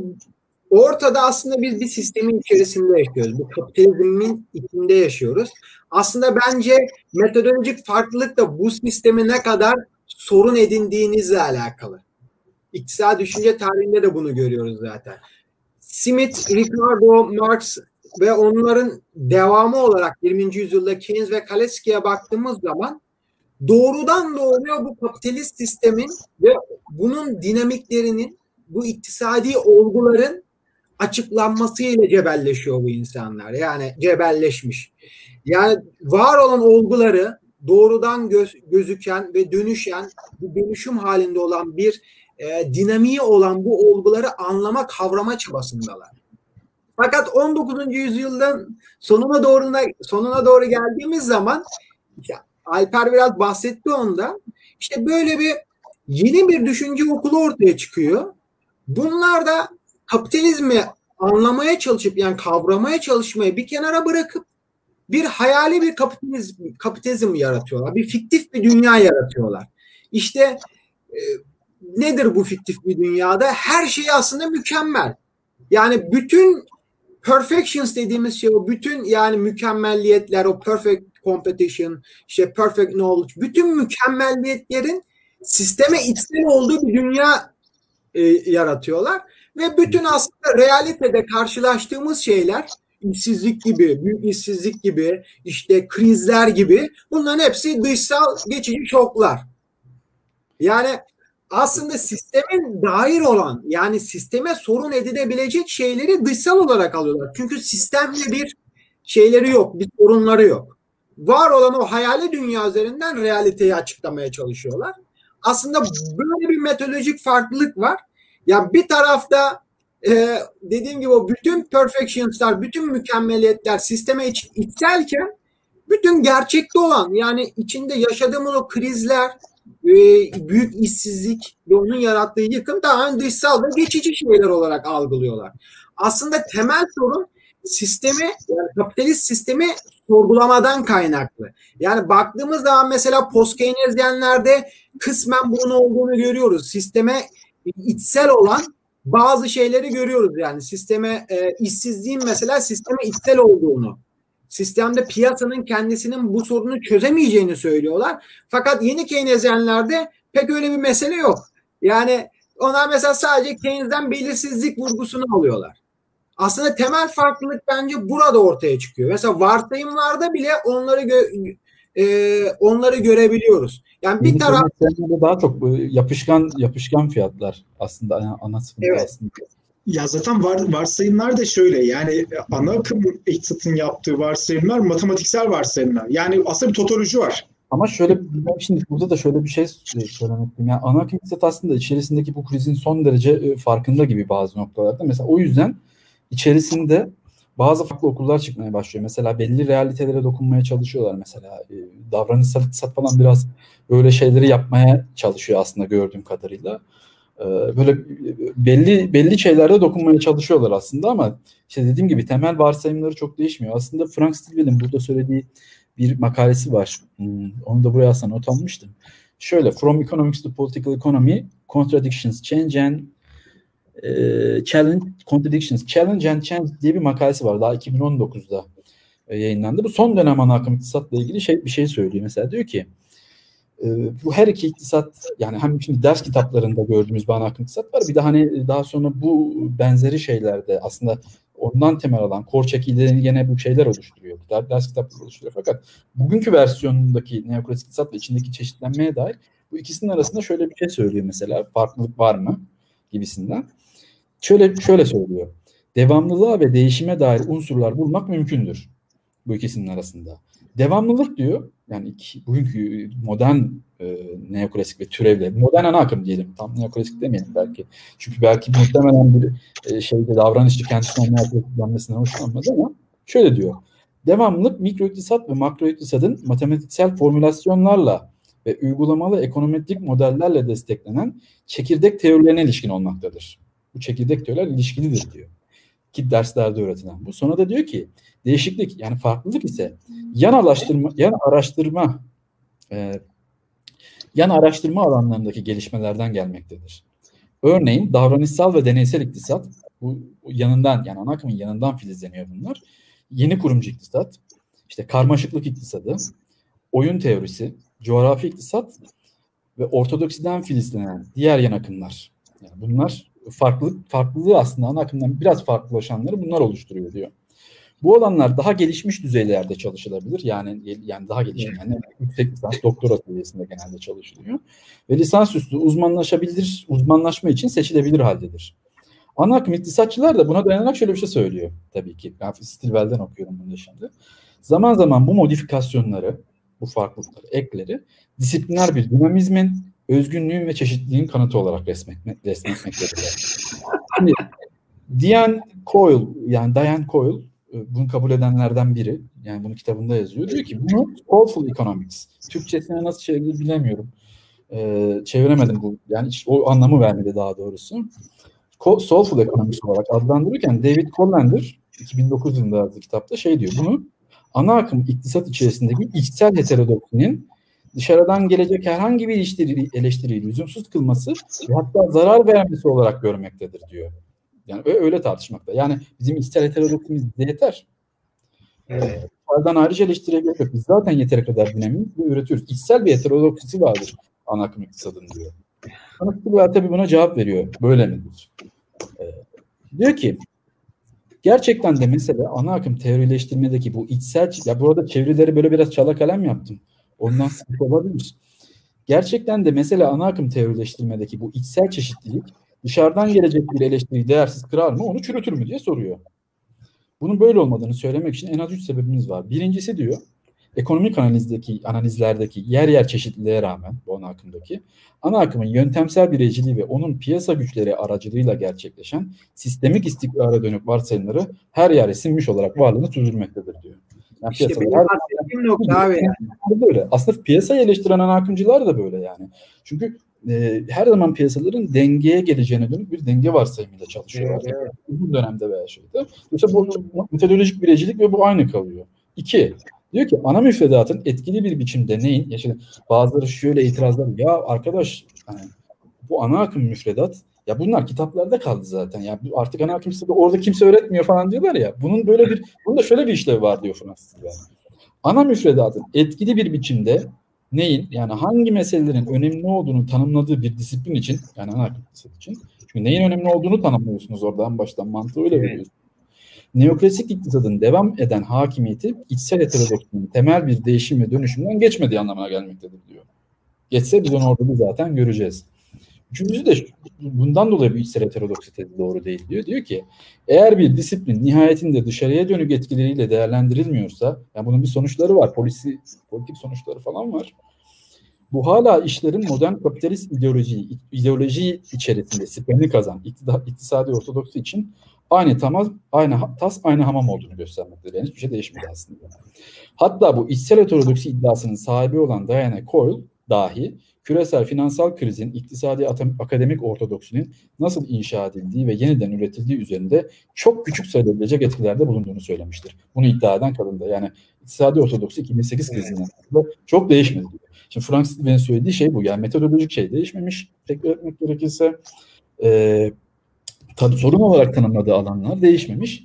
ortada aslında biz bir sistemin içerisinde yaşıyoruz. Bu kapitalizmin içinde yaşıyoruz. Aslında bence metodolojik farklılık da bu sistemi ne kadar sorun edindiğinizle alakalı. İktisadi düşünce tarihinde de bunu görüyoruz zaten. Smith, Ricardo, Marx ve onların devamı olarak 20. yüzyılda Keynes ve Kalecki'ye baktığımız zaman doğrudan doğruya bu kapitalist sistemin ve bunun dinamiklerinin bu iktisadi olguların açıklanmasıyla cebelleşiyor bu insanlar. Yani cebelleşmiş. Yani var olan olguları doğrudan göz, gözüken ve dönüşen, dönüşüm halinde olan bir e, dinamiği olan bu olguları anlama, kavrama çabasındalar. Fakat 19. yüzyılın sonuna doğru sonuna doğru geldiğimiz zaman işte Alper biraz bahsetti onda. İşte böyle bir yeni bir düşünce okulu ortaya çıkıyor. Bunlar da kapitalizmi anlamaya çalışıp yani kavramaya çalışmayı bir kenara bırakıp bir hayali bir kapitalizm, kapitalizm yaratıyorlar. Bir fiktif bir dünya yaratıyorlar. İşte e, nedir bu fiktif bir dünyada? Her şey aslında mükemmel. Yani bütün perfections dediğimiz şey o bütün yani mükemmelliyetler o perfect competition işte perfect knowledge bütün mükemmelliyetlerin sisteme içsel olduğu bir dünya e, yaratıyorlar ve bütün aslında realitede karşılaştığımız şeyler işsizlik gibi, büyük işsizlik gibi, işte krizler gibi bunların hepsi dışsal geçici şoklar. Yani aslında sistemin dair olan yani sisteme sorun edilebilecek şeyleri dışsal olarak alıyorlar. Çünkü sistemle bir şeyleri yok, bir sorunları yok. Var olan o hayali dünya üzerinden realiteyi açıklamaya çalışıyorlar. Aslında böyle bir metodolojik farklılık var. Ya bir tarafta e, dediğim gibi o bütün perfections'lar, bütün mükemmeliyetler sisteme iç, içselken bütün gerçekte olan yani içinde yaşadığımız o krizler, e, büyük işsizlik ve onun yarattığı yıkım daha dışsal ve geçici şeyler olarak algılıyorlar. Aslında temel sorun sistemi, yani kapitalist sistemi sorgulamadan kaynaklı. Yani baktığımız zaman mesela post Keynesyenlerde kısmen bunun olduğunu görüyoruz. Sisteme içsel olan bazı şeyleri görüyoruz yani sisteme e, işsizliğin mesela sisteme içsel olduğunu sistemde piyasanın kendisinin bu sorunu çözemeyeceğini söylüyorlar. Fakat yeni Keynesyenlerde pek öyle bir mesele yok. Yani onlar mesela sadece Keynes'den belirsizlik vurgusunu alıyorlar. Aslında temel farklılık bence burada ortaya çıkıyor. Mesela varsayımlarda bile onları gö- e, onları görebiliyoruz. Yani bir taraf daha çok bu yapışkan yapışkan fiyatlar aslında ana, ana sıkıntı Evet. aslında. Ya zaten var, varsayımlar da şöyle yani ana akım iktisatın yaptığı varsayımlar matematiksel varsayımlar. Yani aslında bir totoloji var. Ama şöyle şimdi burada da şöyle bir şey söylemek istiyorum. Yani ana akım iktisat aslında içerisindeki bu krizin son derece e, farkında gibi bazı noktalarda. Mesela o yüzden içerisinde bazı farklı okullar çıkmaya başlıyor. Mesela belli realitelere dokunmaya çalışıyorlar mesela. E, davranışsal iktisat falan biraz böyle şeyleri yapmaya çalışıyor aslında gördüğüm kadarıyla. E, Böyle belli belli şeylerde dokunmaya çalışıyorlar aslında ama işte dediğim gibi temel varsayımları çok değişmiyor. Aslında Frank Stilwell'in burada söylediği bir makalesi var. Hmm, Onu da buraya aslında not almıştım. Şöyle From Economics to Political Economy Contradictions, Change and e, Challenge, Contradictions, Challenge and Change diye bir makalesi var. Daha 2019'da e, yayınlandı. Bu son dönem ana akım iktisatla ilgili şey bir şey söylüyor. Mesela diyor ki e, bu her iki iktisat yani hem şimdi ders kitaplarında gördüğümüz bir ana akım iktisat var. Bir de hani daha sonra bu benzeri şeylerde aslında ondan temel alan core çekirdeğini gene bu şeyler oluşturuyor. Der- Ders kitapları oluşturuyor. Fakat bugünkü versiyonundaki neoklasik iktisat ve içindeki çeşitlenmeye dair bu ikisinin arasında şöyle bir şey söylüyor mesela. Farklılık var mı? Gibisinden. Şöyle şöyle söylüyor. Devamlılığa ve değişime dair unsurlar bulmak mümkündür. Bu ikisinin arasında. Devamlılık diyor. Yani iki, bugünkü modern e, neoklasik ve türevle modern ana akım diyelim. Tam neoklasik demeyelim belki. Çünkü belki muhtemelen bir e, şeyde davranışçı kendisinden neoklasik denmesinden hoşlanmaz ama şöyle diyor. Devamlılık mikro iktisat ve makro iktisadın matematiksel formülasyonlarla ve uygulamalı ekonometrik modellerle desteklenen çekirdek teorilerine ilişkin olmaktadır. Bu çekirdek teoriler ilişkilidir diyor. Ki derslerde öğretilen bu. Sonra da diyor ki değişiklik yani farklılık ise yan araştırma yan araştırma e, yan araştırma alanlarındaki gelişmelerden gelmektedir. Örneğin davranışsal ve deneysel iktisat bu yanından yani ana akımın yanından filizleniyor bunlar. Yeni kurumcu iktisat, işte karmaşıklık iktisadı, oyun teorisi, coğrafi iktisat ve ortodoksiden filizlenen diğer yan akımlar. Yani bunlar farklı farklılığı aslında ana akımdan biraz farklılaşanları bunlar oluşturuyor diyor. Bu alanlar daha gelişmiş düzeylerde çalışılabilir. Yani yani daha gelişmiş yani yüksek lisans, doktora seviyesinde genelde çalışılıyor. Ve lisansüstü uzmanlaşabilir, uzmanlaşma için seçilebilir haldedir. Ana akım iktisatçılar da buna dayanarak şöyle bir şey söylüyor tabii ki. Ben Stilwell'den okuyorum bunu şimdi. Zaman zaman bu modifikasyonları, bu farklılıkları, ekleri disipliner bir dinamizmin, özgünlüğün ve çeşitliliğin kanıtı olarak resmetmek, resmetmektedirler. Şimdi Diane Coyle, yani Diane Coyle bunu kabul edenlerden biri. Yani bunu kitabında yazıyor. Diyor ki bunu soulful economics. Türkçesine nasıl çevrilir bilemiyorum. Ee, çeviremedim bu. Yani hiç o anlamı vermedi daha doğrusu. Soulful economics olarak adlandırırken David Collender 2009 yılında yazdığı kitapta şey diyor. Bunu ana akım iktisat içerisindeki içsel heterodoksinin dışarıdan gelecek herhangi bir eleştiri, eleştiriyi lüzumsuz kılması ve hatta zarar vermesi olarak görmektedir diyor. Yani öyle tartışmakta. Yani bizim içsel heterodoksimiz bize yeter. Evet. Dışarıdan ayrıca eleştiriye gerek yok. Biz zaten yeteri kadar dinamik ve üretiyoruz. İçsel bir heterodoksisi vardır ana akım iktisadın diyor. Stilwell tabii buna cevap veriyor. Böyle midir? Ee, diyor ki gerçekten de mesela ana akım teorileştirmedeki bu içsel ya burada çevirileri böyle biraz çala kalem yaptım. Ondan sıkıntı olabilir. Gerçekten de mesela ana akım teorileştirmedeki bu içsel çeşitlilik dışarıdan gelecek bir eleştiriyi değersiz kırar mı, onu çürütür mü diye soruyor. Bunun böyle olmadığını söylemek için en az üç sebebimiz var. Birincisi diyor, ekonomik analizdeki analizlerdeki yer yer çeşitliliğe rağmen bu ana akımdaki ana akımın yöntemsel bireyciliği ve onun piyasa güçleri aracılığıyla gerçekleşen sistemik istikrara dönük varsayımları her yer sinmiş olarak varlığını sürdürmektedir diyor. Yani işte benim bahsettiğim nokta abi yani. Böyle. Aslında piyasayı eleştiren akımcılar da böyle yani. Çünkü e, her zaman piyasaların dengeye geleceğine dönük bir denge varsayımıyla çalışıyorlar. Evet, evet. Uzun dönemde veya şeyde. Dolayısıyla bu metodolojik bireycilik ve bu aynı kalıyor. İki, diyor ki ana müfredatın etkili bir biçimde neyin? Ya şimdi bazıları şöyle itirazlar ya arkadaş hani, bu ana akım müfredat Ya bunlar kitaplarda kaldı zaten. Ya artık ana kimse de orada kimse öğretmiyor falan diyorlar ya. Bunun böyle bir bunun da şöyle bir işlevi var diyor Fransız yani. Ana müfredatın etkili bir biçimde neyin yani hangi meselelerin önemli olduğunu tanımladığı bir disiplin için yani ana akım için çünkü neyin önemli olduğunu tanımlıyorsunuz oradan baştan mantığı öyle veriyorsunuz. Neoklasik iktisadın devam eden hakimiyeti içsel heterodoksinin temel bir değişim ve dönüşümden geçmediği anlamına gelmektedir diyor. Geçse biz onu orada zaten göreceğiz. Üçüncüsü de bundan dolayı bir içsel heterodoksi tezi doğru değil diyor. Diyor ki eğer bir disiplin nihayetinde dışarıya dönük etkileriyle değerlendirilmiyorsa, yani bunun bir sonuçları var, polisi, politik sonuçları falan var. Bu hala işlerin modern kapitalist ideoloji, ideoloji içerisinde siperini kazan iktisadi ortodoksi için aynı tamaz, aynı tas, aynı hamam olduğunu göstermektedir. Yani hiçbir şey değişmedi aslında. Hatta bu içsel heterodoksi iddiasının sahibi olan Diana Coyle dahi küresel finansal krizin iktisadi akademik ortodoksinin nasıl inşa edildiği ve yeniden üretildiği üzerinde çok küçük sayılabilecek etkilerde bulunduğunu söylemiştir. Bunu iddia eden kadın da. Yani iktisadi ortodoksi 2008 krizinden sonra çok değişmedi diyor. Şimdi Frank Stevens'in söylediği şey bu. Yani metodolojik şey değişmemiş. Tekrar etmek gerekirse e, tabii sorun olarak tanımladığı alanlar değişmemiş.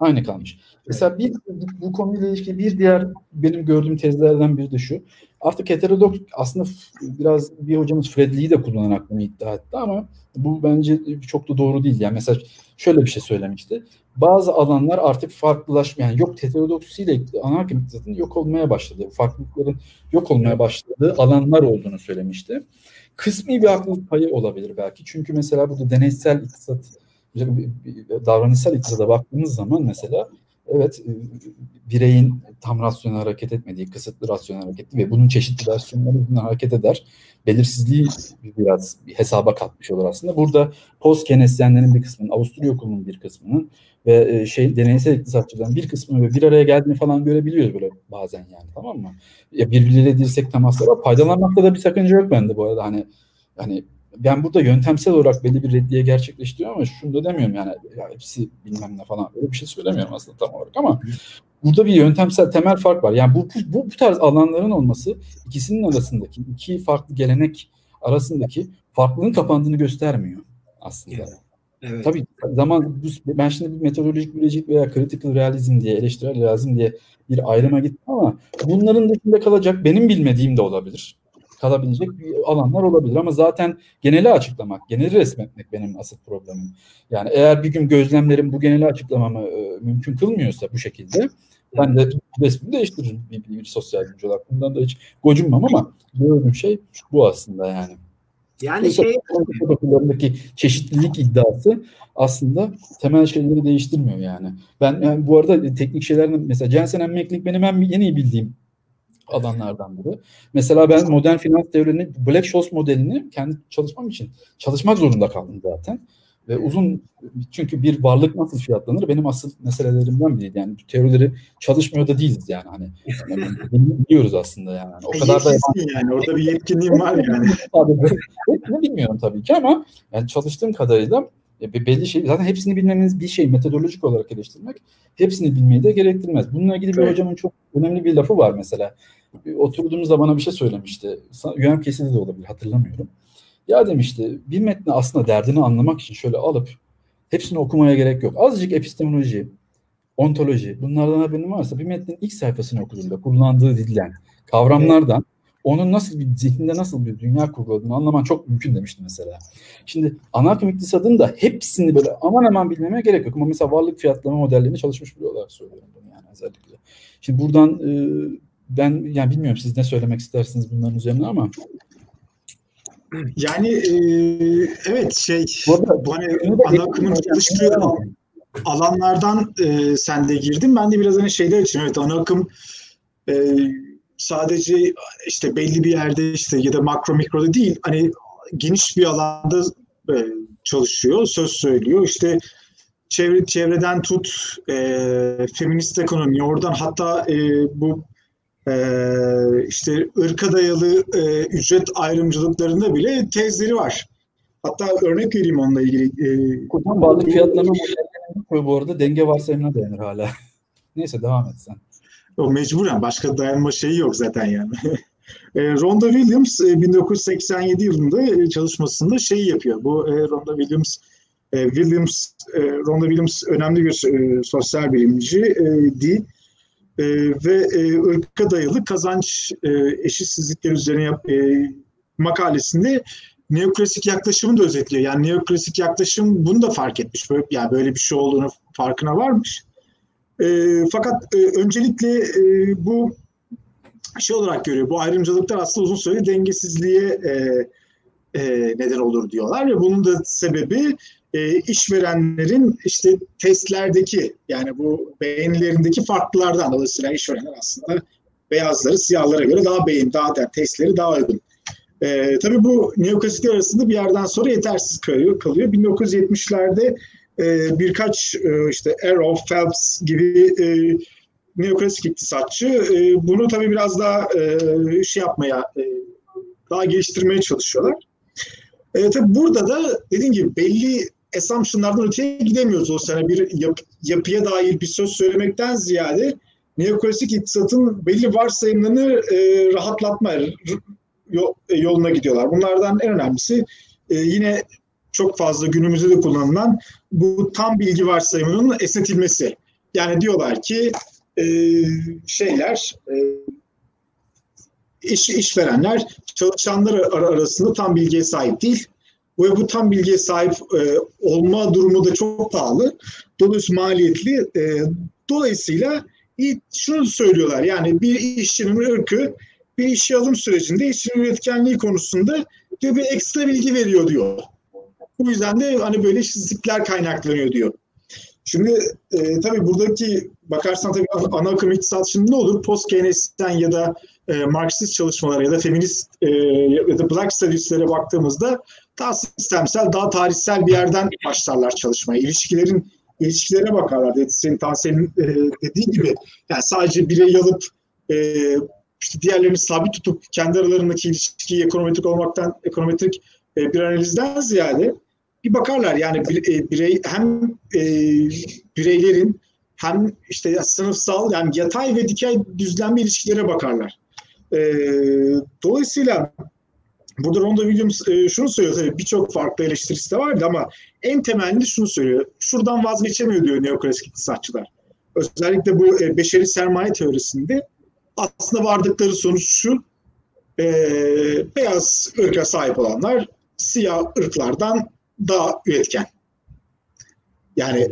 Aynı kalmış. Mesela bir bu konuyla ilgili bir diğer benim gördüğüm tezlerden biri de şu. Artık heterodoks aslında biraz bir hocamız Fredli'yi de kullanarak bunu iddia etti ama bu bence çok da doğru değil. Yani mesela şöyle bir şey söylemişti. Bazı alanlar artık farklılaşmıyor. Yani yok heterodoksiyle anarki iktisadın yok olmaya başladı. Farklılıkların yok olmaya başladığı alanlar olduğunu söylemişti. Kısmi bir haklılık payı olabilir belki. Çünkü mesela burada deneysel iktisat davranışsal iktisada baktığımız zaman mesela evet e, bireyin tam rasyonel hareket etmediği, kısıtlı rasyonel hareketli ve bunun çeşitli versiyonları hareket eder. Belirsizliği biraz bir hesaba katmış olur aslında. Burada post kenesyenlerin bir kısmının, Avusturya okulunun bir kısmının ve e, şey deneysel iktisatçıların bir kısmı ve bir araya geldiğini falan görebiliyoruz böyle bazen yani tamam mı? Ya birbirleriyle dirsek temaslara faydalanmakta da bir sakınca yok bende bu arada hani hani ben burada yöntemsel olarak belli bir reddiye gerçekleştiriyorum ama şunu da demiyorum yani ya hepsi bilmem ne falan öyle bir şey söylemiyorum aslında tam olarak ama burada bir yöntemsel temel fark var. Yani bu, bu, bu tarz alanların olması ikisinin arasındaki iki farklı gelenek arasındaki farklılığın kapandığını göstermiyor aslında. Evet. Evet. Tabii zaman ben şimdi bir metodolojik bilecik veya critical realizm diye eleştirel realizm diye bir ayrıma gittim ama bunların dışında kalacak benim bilmediğim de olabilir kalabilecek alanlar olabilir ama zaten geneli açıklamak, geneli resmetmek benim asıl problemim. Yani eğer bir gün gözlemlerim bu geneli açıklamamı e, mümkün kılmıyorsa bu şekilde ben de resmimi değiştiririm bir, bir, bir sosyal güncü olarak. Bundan da hiç gocunmam ama gördüğüm şey bu aslında yani. Yani bu şey fotoğraflarındaki çeşitlilik iddiası aslında temel şeyleri değiştirmiyor yani. Ben yani bu arada teknik şeylerden mesela Jensen Emeklik benim en, en iyi bildiğim alanlardan biri. Mesela ben modern finans teorini, Black-Scholes modelini kendi çalışmam için çalışmak zorunda kaldım zaten. Ve uzun çünkü bir varlık nasıl fiyatlanır benim asıl meselelerimden biriydi. Yani teorileri çalışmıyor da değiliz yani hani. yani biliyoruz aslında yani. O kadar da yani orada bir yetkinliğim var yani. [laughs] Hepsini bilmiyorum tabii ki ama yani çalıştığım kadarıyla e, belli şey zaten hepsini bilmeniz bir şey metodolojik olarak eleştirmek hepsini bilmeyi de gerektirmez. Bununla ilgili bir evet. hocamın çok önemli bir lafı var mesela. Oturduğumuzda bana bir şey söylemişti. UM kesildi de olabilir hatırlamıyorum. Ya demişti bir metni aslında derdini anlamak için şöyle alıp hepsini okumaya gerek yok. Azıcık epistemoloji, ontoloji bunlardan haberin varsa bir metnin ilk sayfasını okuduğunda kullandığı dilden, kavramlardan onun nasıl bir zihninde nasıl bir dünya kurguladığını anlaman çok mümkün demişti mesela. Şimdi anarkim iktisadın da hepsini böyle aman aman bilmeme gerek yok. Ama mesela varlık fiyatlama modellerini çalışmış biri olarak söylüyorum bunu yani özellikle. Şimdi buradan e, ben yani bilmiyorum siz ne söylemek istersiniz bunların üzerine ama yani e, evet şey bu, arada, bu hani ana akımın çalıştığı alanlardan e, sen de girdin. Ben de biraz hani şeyler için evet ana akım e, sadece işte belli bir yerde işte ya da makro mikroda değil hani geniş bir alanda e, çalışıyor, söz söylüyor. İşte çevre çevreden tut e, feminist ekonomi oradan hatta e, bu e, işte ırka dayalı e, ücret ayrımcılıklarında bile tezleri var. Hatta örnek vereyim onunla ilgili. E, Hocam varlık fiyatlarına bu arada denge varsayımına dayanır hala. [laughs] Neyse devam et sen. O mecburen başka dayanma şeyi yok zaten yani. [laughs] E, Rhonda Williams e, 1987 yılında e, çalışmasında şey yapıyor. Bu e, Rhonda Williams e, Williams e, Rhonda Williams önemli bir e, sosyal bilimci e, di e, ve e, ırka dayalı kazanç e, eşitsizlikler üzerine yap, e, makalesinde neoklasik yaklaşımı da özetliyor. Yani neoklasik yaklaşım bunu da fark etmiş. Böyle, yani böyle bir şey olduğunu farkına varmış. E, fakat e, öncelikle e, bu şey olarak görüyor. Bu ayrımcılıklar aslında uzun süre dengesizliğe e, e, neden olur diyorlar ve bunun da sebebi e, işverenlerin işte testlerdeki yani bu beğenilerindeki farklılardan dolayısıyla işverenler aslında beyazları siyahlara göre daha beğen, daha yani testleri daha uygun. E, tabii bu neoklasikler arasında bir yerden sonra yetersiz kalıyor. kalıyor. 1970'lerde e, birkaç e, işte Arrow, Phelps gibi e, neoklasik iktisatçı bunu tabii biraz daha e, şey yapmaya, daha geliştirmeye çalışıyorlar. E, tabii burada da dediğim gibi belli assumption'lardan öteye gidemiyoruz o sene bir yap, yapıya dair bir söz söylemekten ziyade neoklasik iktisatın belli varsayımlarını e, rahatlatma yoluna gidiyorlar. Bunlardan en önemlisi e, yine çok fazla günümüzde de kullanılan bu tam bilgi varsayımının esnetilmesi. Yani diyorlar ki e, şeyler e, iş işverenler çalışanlar arasında tam bilgiye sahip değil ve bu tam bilgiye sahip e, olma durumu da çok pahalı. Dolayısıyla maliyetli. E, dolayısıyla şunu söylüyorlar yani bir işçinin ırkı bir işe alım sürecinde işçinin üretkenliği konusunda bir ekstra bilgi veriyor diyor. Bu yüzden de hani böyle işsizlikler kaynaklanıyor diyor. Şimdi e, tabii buradaki bakarsan tabii ana akım iktisat şimdi ne olur? Post Keynesyen ya da e, Marksist çalışmalara ya da feminist e, ya da Black Studies'lere baktığımızda daha sistemsel, daha tarihsel bir yerden başlarlar çalışmaya. İlişkilerin ilişkilere bakarlar. Dedi, senin Tansel'in e, dediği gibi yani sadece birey alıp e, işte diğerlerini sabit tutup kendi aralarındaki ilişkiyi ekonometrik olmaktan ekonometrik e, bir analizden ziyade bir bakarlar yani e, birey hem e, bireylerin hem işte sınıfsal yani yatay ve dikey düzlemli ilişkilere bakarlar. E, dolayısıyla burada Ronda Williams e, şunu söylüyor tabii birçok farklı eleştirisi de vardı ama en temelli şunu söylüyor. Şuradan vazgeçemiyor diyor neoklasik iktisatçılar. Özellikle bu e, beşeri sermaye teorisinde aslında vardıkları sonuç şu e, beyaz ırka sahip olanlar siyah ırklardan daha üretken. Yani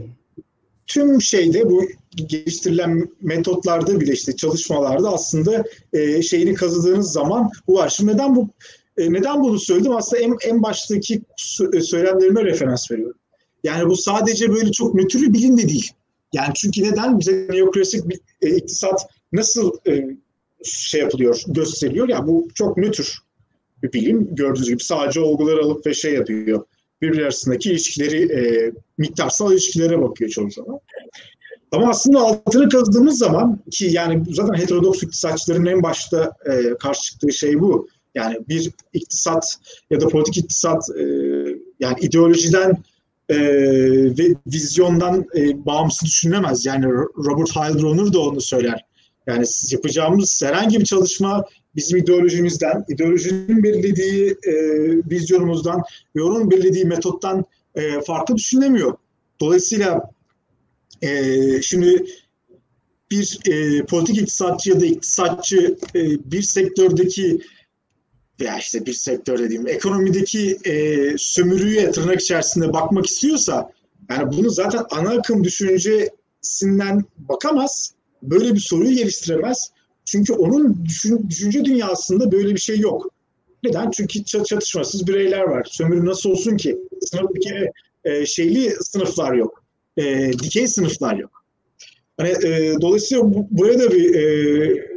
tüm şeyde bu geliştirilen metotlarda bile işte çalışmalarda aslında e, şeyini kazıdığınız zaman bu var. Şimdi neden bu e, neden bunu söyledim? Aslında en, en baştaki e, söylemlerime referans veriyorum. Yani bu sadece böyle çok nötr bir bilim de değil. Yani çünkü neden bize neoklasik bir e, iktisat nasıl e, şey yapılıyor, gösteriliyor? Ya yani bu çok nötr bir bilim. Gördüğünüz gibi sadece olguları alıp ve şey yapıyor birbiri arasındaki ilişkileri, e, miktarsal ilişkilere bakıyor çoğu zaman. Ama aslında altını kazdığımız zaman ki yani zaten heterodoks iktisatçıların en başta e, karşı çıktığı şey bu. Yani bir iktisat ya da politik iktisat e, yani ideolojiden e, ve vizyondan e, bağımsız düşünülemez. Yani Robert Haldronur da onu söyler. Yani yapacağımız herhangi bir çalışma bizim ideolojimizden, ideolojinin belirlediği e, vizyonumuzdan onun belirlediği metottan e, farklı düşünülemiyor. Dolayısıyla e, şimdi bir e, politik iktisatçı ya da iktisatçı e, bir sektördeki veya işte bir sektör dediğim ekonomideki e, sömürüye tırnak içerisinde bakmak istiyorsa yani bunu zaten ana akım düşüncesinden bakamaz. Böyle bir soruyu geliştiremez. Çünkü onun düşün, düşünce dünyasında böyle bir şey yok. Neden? Çünkü çatışmasız bireyler var. Sömürü nasıl olsun ki? Sınıf bir kere e, şeyli sınıflar yok. E, dikey sınıflar yok. Hani, e, dolayısıyla bu, buraya da bir e,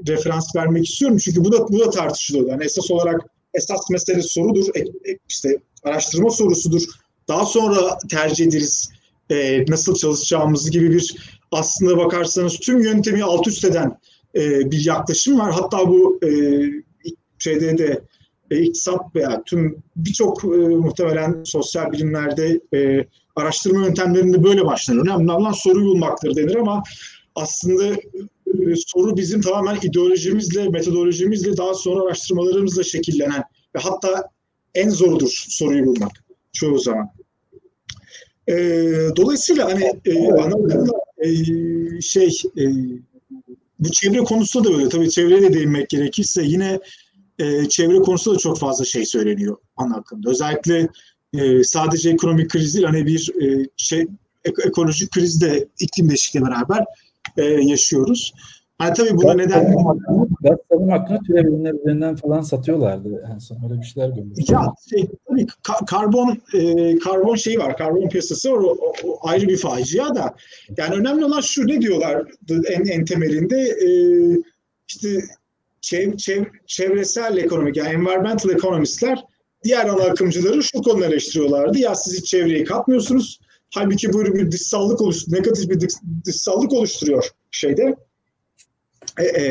referans vermek istiyorum. Çünkü bu da bu da tartışılıyor. Yani esas olarak esas mesele sorudur. E, e, işte araştırma sorusudur. Daha sonra tercih ederiz e, nasıl çalışacağımızı gibi bir aslında bakarsanız tüm yöntemi alt üst eden e, bir yaklaşım var. Hatta bu e, şeyde de e, iktisat veya tüm birçok e, muhtemelen sosyal bilimlerde e, araştırma yöntemlerinde böyle başlanır. Önemli olan soruyu bulmaktır denir ama aslında soru bizim tamamen ideolojimizle, metodolojimizle, daha sonra araştırmalarımızla şekillenen ve hatta en zorudur soruyu bulmak çoğu zaman. E, dolayısıyla hani e, ana e, şey e, bu çevre konusunda da öyle. Tabii çevreye de değinmek gerekirse yine e, çevre konusunda da çok fazla şey söyleniyor ana akımda. Özellikle e, sadece ekonomik kriz değil hani bir e, şey ek- ekolojik kriz de iklim değişikliğiyle beraber e, yaşıyoruz. Yani tabii buna neden... Gaz savunma hakkını türev ürünler üzerinden falan satıyorlardı. En son öyle bir şeyler görmüştüm. Ya şey, tabii ka- karbon e, karbon şeyi var, karbon piyasası var, o, o, o ayrı bir facia da. Yani önemli olan şu ne diyorlar en, en temelinde e, işte çev, çev, çevresel ekonomik yani environmental economistler diğer ana akımcıları şu konuda eleştiriyorlardı. Ya siz hiç çevreyi katmıyorsunuz. Halbuki bu bir dışsallık oluşturuyor, negatif bir dış, dışsallık oluşturuyor şeyde e, e,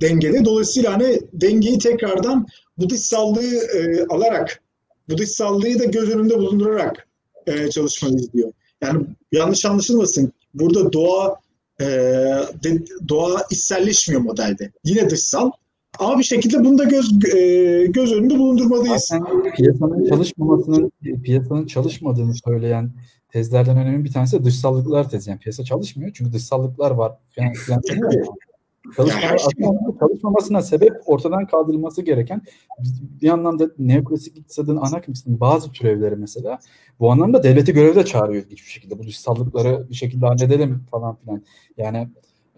dengede. Dolayısıyla hani dengeyi tekrardan bu dışsallığı e, alarak, bu dışsallığı da göz önünde bulundurarak e, çalışmalıyız diyor. Yani yanlış anlaşılmasın. Burada doğa e, de, doğa içselleşmiyor modelde. Yine dışsal ama bir şekilde bunu da göz e, göz önünde bulundurmalıyız. Zaten piyasanın çalışmamasının piyasanın çalışmadığını söyleyen tezlerden önemli bir tanesi de dışsallıklar tezi. Yani piyasa çalışmıyor çünkü dışsallıklar var. Yani, yani [laughs] Çalışma, çalışmamasına sebep ortadan kaldırılması gereken bir anlamda neoklasik iktisadın ana kimsinin bazı türevleri mesela bu anlamda devleti görevde çağırıyor hiçbir şekilde. Bu dışsallıkları bir şekilde halledelim falan filan. Yani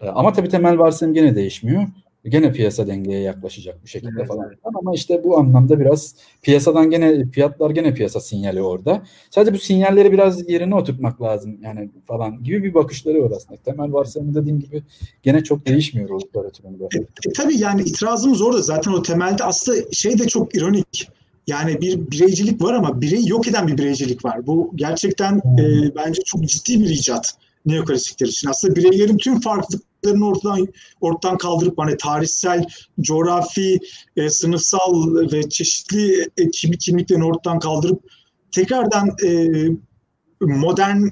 ama tabii temel varsayım gene değişmiyor. Gene piyasa dengeye yaklaşacak bir şekilde evet, falan. Evet. Ama işte bu anlamda biraz piyasadan gene fiyatlar gene piyasa sinyali orada. Sadece bu sinyalleri biraz yerine oturtmak lazım yani falan gibi bir bakışları var aslında. Temel varsayım dediğim gibi gene çok değişmiyor o literatüründe. E, e, tabii yani itirazımız orada zaten o temelde aslında şey de çok ironik. Yani bir bireycilik var ama bireyi yok eden bir bireycilik var. Bu gerçekten hmm. e, bence çok ciddi bir icat neoklasikler için. Aslında bireylerin tüm farklılıklarını ortadan ortadan kaldırıp hani tarihsel, coğrafi, e, sınıfsal ve çeşitli e, kimlik kimliklerini ortadan kaldırıp tekrardan e, modern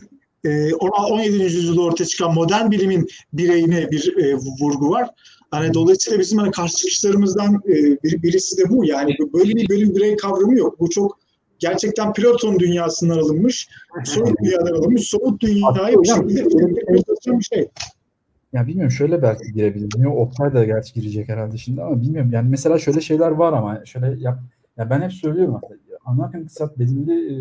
e, 17. yüzyılda ortaya çıkan modern bilimin bireyine bir e, vurgu var. Hani dolayısıyla bizim hani karşı çıkışlarımızdan e, bir, birisi de bu. Yani böyle bir bölüm birey kavramı yok. Bu çok gerçekten Platon dünyasından alınmış, somut dünyadan alınmış, somut dünyayı bir şekilde bir şey. Ya bilmiyorum şöyle belki girebilir. Bilmiyorum Oktay da gerçi girecek herhalde şimdi ama bilmiyorum. Yani mesela şöyle şeyler var ama şöyle yap. Ya ben hep söylüyorum aslında. Ana akım iktisat belirli e,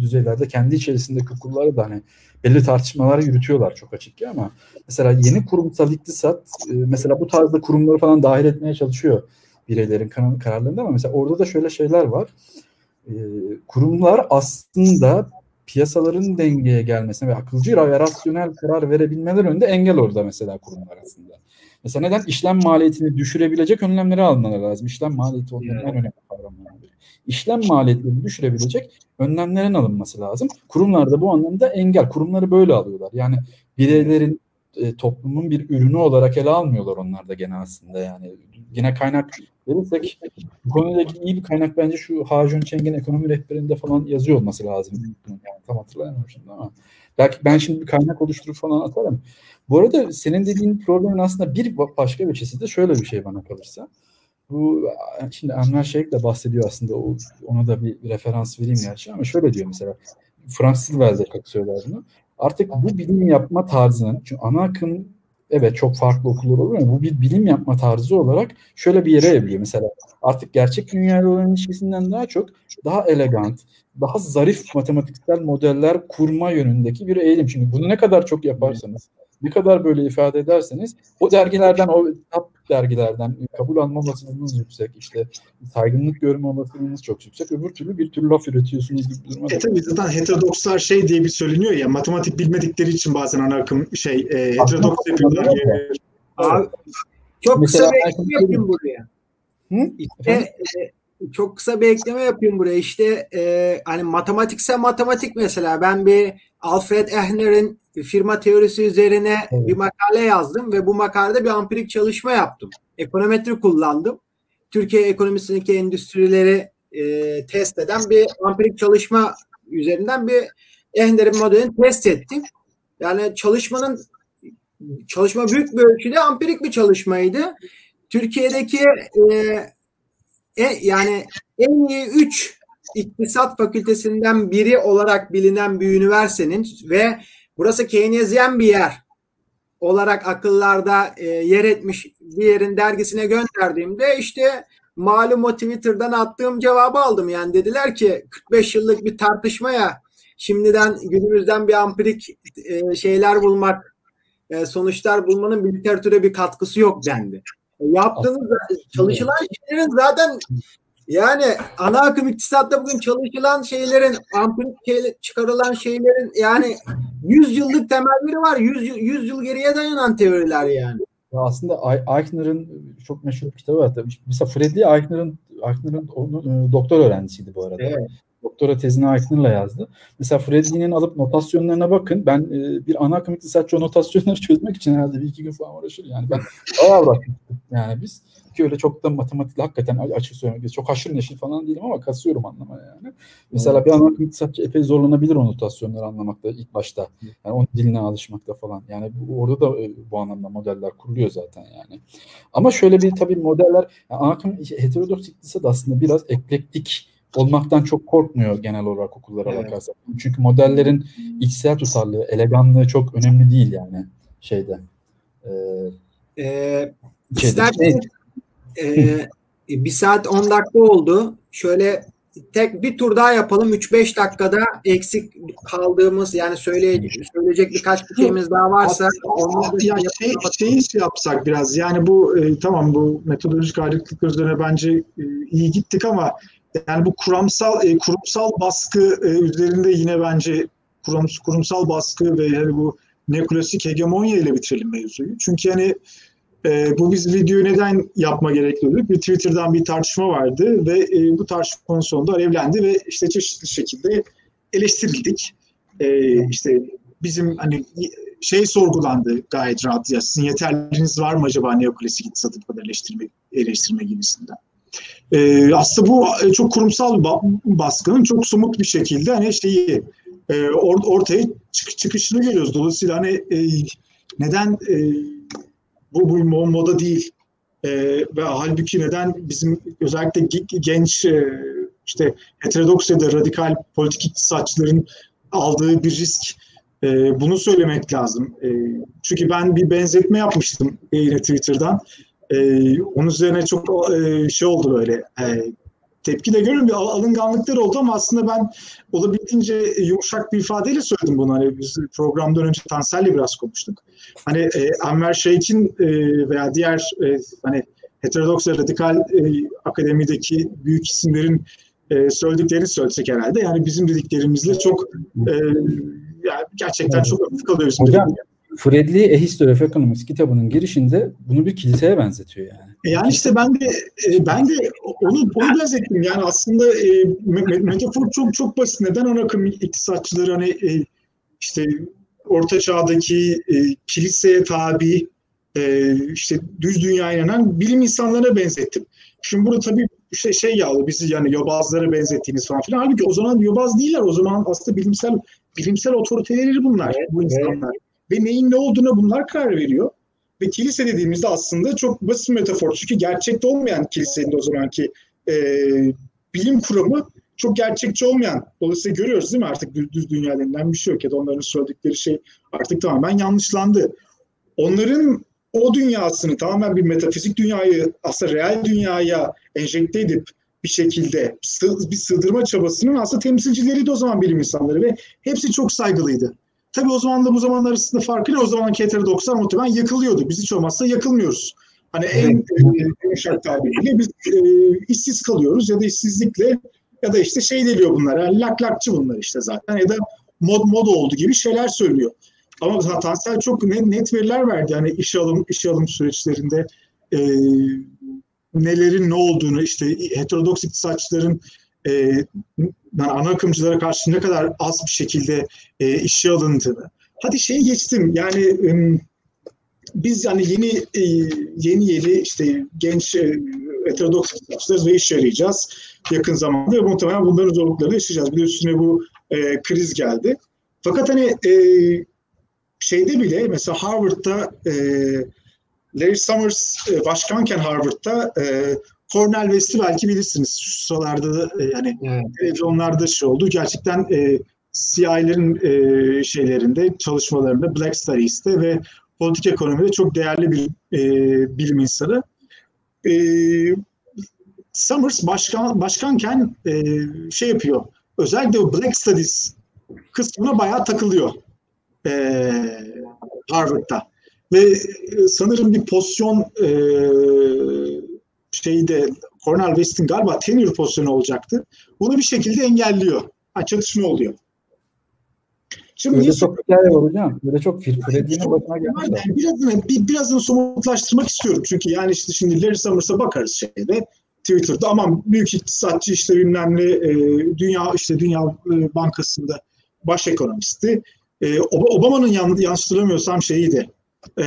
düzeylerde kendi içerisinde kurulları da hani belli tartışmalar yürütüyorlar çok açık ki ama mesela yeni kurumsal iktisat e, mesela bu tarzda kurumları falan dahil etmeye çalışıyor bireylerin kararlarında ama mesela orada da şöyle şeyler var e, kurumlar aslında piyasaların dengeye gelmesine ve akılcı ve rasyonel karar verebilmeler önünde engel orada mesela kurumlar aslında. Mesela neden? işlem maliyetini düşürebilecek önlemleri almaları lazım. İşlem maliyeti onun en önemli kavramlarından biri. İşlem maliyetlerini düşürebilecek önlemlerin alınması lazım. Kurumlar da bu anlamda engel. Kurumları böyle alıyorlar. Yani bireylerin e, toplumun bir ürünü olarak ele almıyorlar onlar da gene aslında yani. Yine kaynak verirsek bu konudaki iyi bir kaynak bence şu Hacun Çeng'in ekonomi rehberinde falan yazıyor olması lazım. Yani tam hatırlayamıyorum şimdi ama. Belki ben şimdi bir kaynak oluşturup falan atarım. Bu arada senin dediğin problemin aslında bir başka veçesi de şöyle bir şey bana kalırsa. Bu şimdi Enver Şeyh de bahsediyor aslında o, ona da bir, referans vereyim gerçi ama şöyle diyor mesela Frank Silvel de çok söyler bunu. Artık bu bilim yapma tarzının çünkü ana akım evet çok farklı okullar olur ama bu bir bilim yapma tarzı olarak şöyle bir yere evriliyor. Mesela artık gerçek dünyayla olan ilişkisinden daha çok daha elegant, daha zarif matematiksel modeller kurma yönündeki bir eğilim. Çünkü bunu ne kadar çok yaparsanız, ne kadar böyle ifade ederseniz o dergilerden, o kitap dergilerden kabul alma olasılığınız yüksek. işte saygınlık görme olasılığınız çok yüksek. Öbür türlü bir tür laf üretiyorsunuz gibi bir duruma. E tabii zaten heterodokslar şey diye bir söyleniyor ya matematik bilmedikleri için bazen ana akım şey e, heterodoks yapıyorlar. Abi, çok Mesela, kısa bir ekleme yapayım buraya. Hı? İşte, e, çok kısa bir ekleme yapayım buraya. İşte e, hani matematiksel matematik mesela ben bir Alfred Ehner'in firma teorisi üzerine evet. bir makale yazdım ve bu makalede bir ampirik çalışma yaptım. Ekonometri kullandım. Türkiye ekonomisindeki endüstrileri e, test eden bir ampirik çalışma üzerinden bir Ehner'in modelini test ettim. Yani çalışmanın çalışma büyük bir ölçüde ampirik bir çalışmaydı. Türkiye'deki e, e, yani en iyi 3 iktisat fakültesinden biri olarak bilinen bir üniversitenin ve burası Keynesyen bir yer olarak akıllarda e, yer etmiş bir yerin dergisine gönderdiğimde işte malum o Twitter'dan attığım cevabı aldım. Yani dediler ki 45 yıllık bir tartışmaya şimdiden günümüzden bir ampirik e, şeyler bulmak, e, sonuçlar bulmanın bir literatüre bir katkısı yok dendi. E, yaptığınız çalışılan şeylerin zaten yani ana akım iktisatta bugün çalışılan şeylerin, ampirik çıkarılan şeylerin yani 100 yıllık temelleri var. 100, 100 yıl geriye dayanan teoriler yani. Ya aslında Eichner'ın çok meşhur bir kitabı var. Mesela Friedrich Eichner'ın Eichner'ın doktor öğrencisiydi bu arada. Evet doktora tezini Aykın'la yazdı. Mesela Freddy'nin alıp notasyonlarına bakın. Ben e, bir ana akım iktisatçı o notasyonları [laughs] çözmek için herhalde bir iki gün falan uğraşır. Yani ben bayağı uğraşmıştım. Yani biz ki öyle çok da matematik hakikaten açık söylemek çok haşır neşir falan değilim ama kasıyorum anlamaya yani. Mesela bir akım iktisatçı epey zorlanabilir o notasyonları anlamakta ilk başta. Yani onun diline alışmakta falan. Yani bu, orada da e, bu anlamda modeller kuruluyor zaten yani. Ama şöyle bir tabii modeller yani akım heterodoks iktisat aslında biraz eklektik olmaktan çok korkmuyor genel olarak okullara evet. bakarsak. Çünkü modellerin içsel tutarlığı, eleganlığı çok önemli değil yani şeyde. Ee, ee, isterseniz e, bir saat 10 dakika oldu. Şöyle tek bir tur daha yapalım. 3-5 dakikada eksik kaldığımız yani söyleyecek, söyleyecek birkaç bir şeyimiz daha varsa onu ya şey, şeyi şey yapsak biraz yani bu e, tamam bu metodolojik ayrıklık üzerine bence e, iyi gittik ama yani bu kuramsal e, kurumsal baskı e, üzerinde yine bence kurum, kurumsal baskı ve yani bu neoklasik hegemonya ile bitirelim mevzuyu. Çünkü yani e, bu biz videoyu neden yapma gerekliyorduk? Bir Twitter'dan bir tartışma vardı ve e, bu tartışmanın sonunda alevlendi ve işte çeşitli şekilde eleştirildik. E, işte bizim hani şey sorgulandı gayet rahat ya sizin yeterliliğiniz var mı acaba neoklasik bu kadar eleştirme, eleştirme gibisinden. E, aslında bu e, çok kurumsal baskının çok somut bir şekilde hani şeyi e, or, ortaya çık, çıkışını görüyoruz. Dolayısıyla hani e, neden e, bu, bu moda değil e, ve halbuki neden bizim özellikle genç e, işte heterodoks ya da radikal politik iktisatçıların aldığı bir risk e, bunu söylemek lazım. E, çünkü ben bir benzetme yapmıştım yine Twitter'dan. E, onun üzerine çok e, şey oldu böyle e, tepki de görüyorum bir alınganlıklar oldu ama aslında ben olabildiğince yumuşak bir ifadeyle söyledim bunu. Hani biz programdan önce Tansel'le biraz konuştuk. Hani e, Enver Şeyh'in e, veya diğer e, hani heterodoks ve radikal e, akademideki büyük isimlerin e, söylediklerini söylesek herhalde. Yani bizim dediklerimizle çok e, yani gerçekten çok hafif kalıyor bizim Hocam, Fredli A History of Economics kitabının girişinde bunu bir kiliseye benzetiyor yani. E, yani işte ben de e, ben de onu onu benzettim. Yani aslında e, metafor çok çok basit. Neden ana akım iktisatçıları hani e, işte orta çağdaki e, kiliseye tabi e, işte düz dünya inanan bilim insanlarına benzettim. Şimdi burada tabii işte şey yağlı bizi yani yobazlara benzettiğiniz falan filan. Halbuki o zaman yobaz değiller. O zaman aslında bilimsel bilimsel otoriteleri bunlar evet, bu insanlar. Evet ve neyin ne olduğuna bunlar karar veriyor. Ve kilise dediğimizde aslında çok basit metafor. Çünkü gerçekte olmayan kilisenin o zamanki e, bilim kuramı çok gerçekçi olmayan. Dolayısıyla görüyoruz değil mi artık düz dünya denilen bir şey yok ya da onların söyledikleri şey artık tamamen yanlışlandı. Onların o dünyasını tamamen bir metafizik dünyayı aslında real dünyaya enjekte edip bir şekilde bir sığdırma çabasının aslında temsilcileriydi o zaman bilim insanları ve hepsi çok saygılıydı. Tabii o zaman da bu zaman arasında farkı ne? O zaman heterodokslar muhtemelen yakılıyordu. Biz hiç olmazsa yakılmıyoruz. Hani en e, yumuşak tabiriyle biz e, işsiz kalıyoruz ya da işsizlikle ya da işte şey deliyor bunlar. Yani lak lakçı bunlar işte zaten ya da mod mod oldu gibi şeyler söylüyor. Ama Tansel çok net, net veriler verdi. Yani iş alım iş alım süreçlerinde e, nelerin ne olduğunu işte heterodoks iktisatçıların e, yani ana akımcılara karşı ne kadar az bir şekilde e, işe alındığını. Hadi şey geçtim yani e, biz yani yeni e, yeni yeni işte genç e, heterodoks iktisatçılarız ve iş arayacağız yakın zamanda ve muhtemelen bunların zorluklarını yaşayacağız. Bir de üstüne bu e, kriz geldi. Fakat hani e, şeyde bile mesela Harvard'da e, Larry Summers e, başkanken Harvard'da e, Cornel West'i belki bilirsiniz. Şu sıralarda da e, yani evet. televizyonlarda şey oldu. Gerçekten e, CIA'lerin e, şeylerinde, çalışmalarında, Black Studies'te ve politik ekonomide çok değerli bir e, bilim insanı. E, Summers başkan başkanken e, şey yapıyor. Özellikle o Black Studies kısmına bayağı takılıyor e, Harvard'da. Ve e, sanırım bir pozisyon e, şeyde Cornel West'in galiba tenure pozisyonu olacaktı. Bunu bir şekilde engelliyor. Ha, çatışma oluyor. Şimdi Öyle çok hikaye var hocam. Böyle çok firfirediğine başına gelmiş. Yani birazını, bir, birazını somutlaştırmak istiyorum. Çünkü yani işte şimdi Larry Summers'a bakarız şeyde. Twitter'da aman büyük iktisatçı işte bilmem ne e, dünya işte Dünya e, Bankası'nda baş ekonomisti. E, Obama'nın yan, yansıtılamıyorsam şeyiydi. E,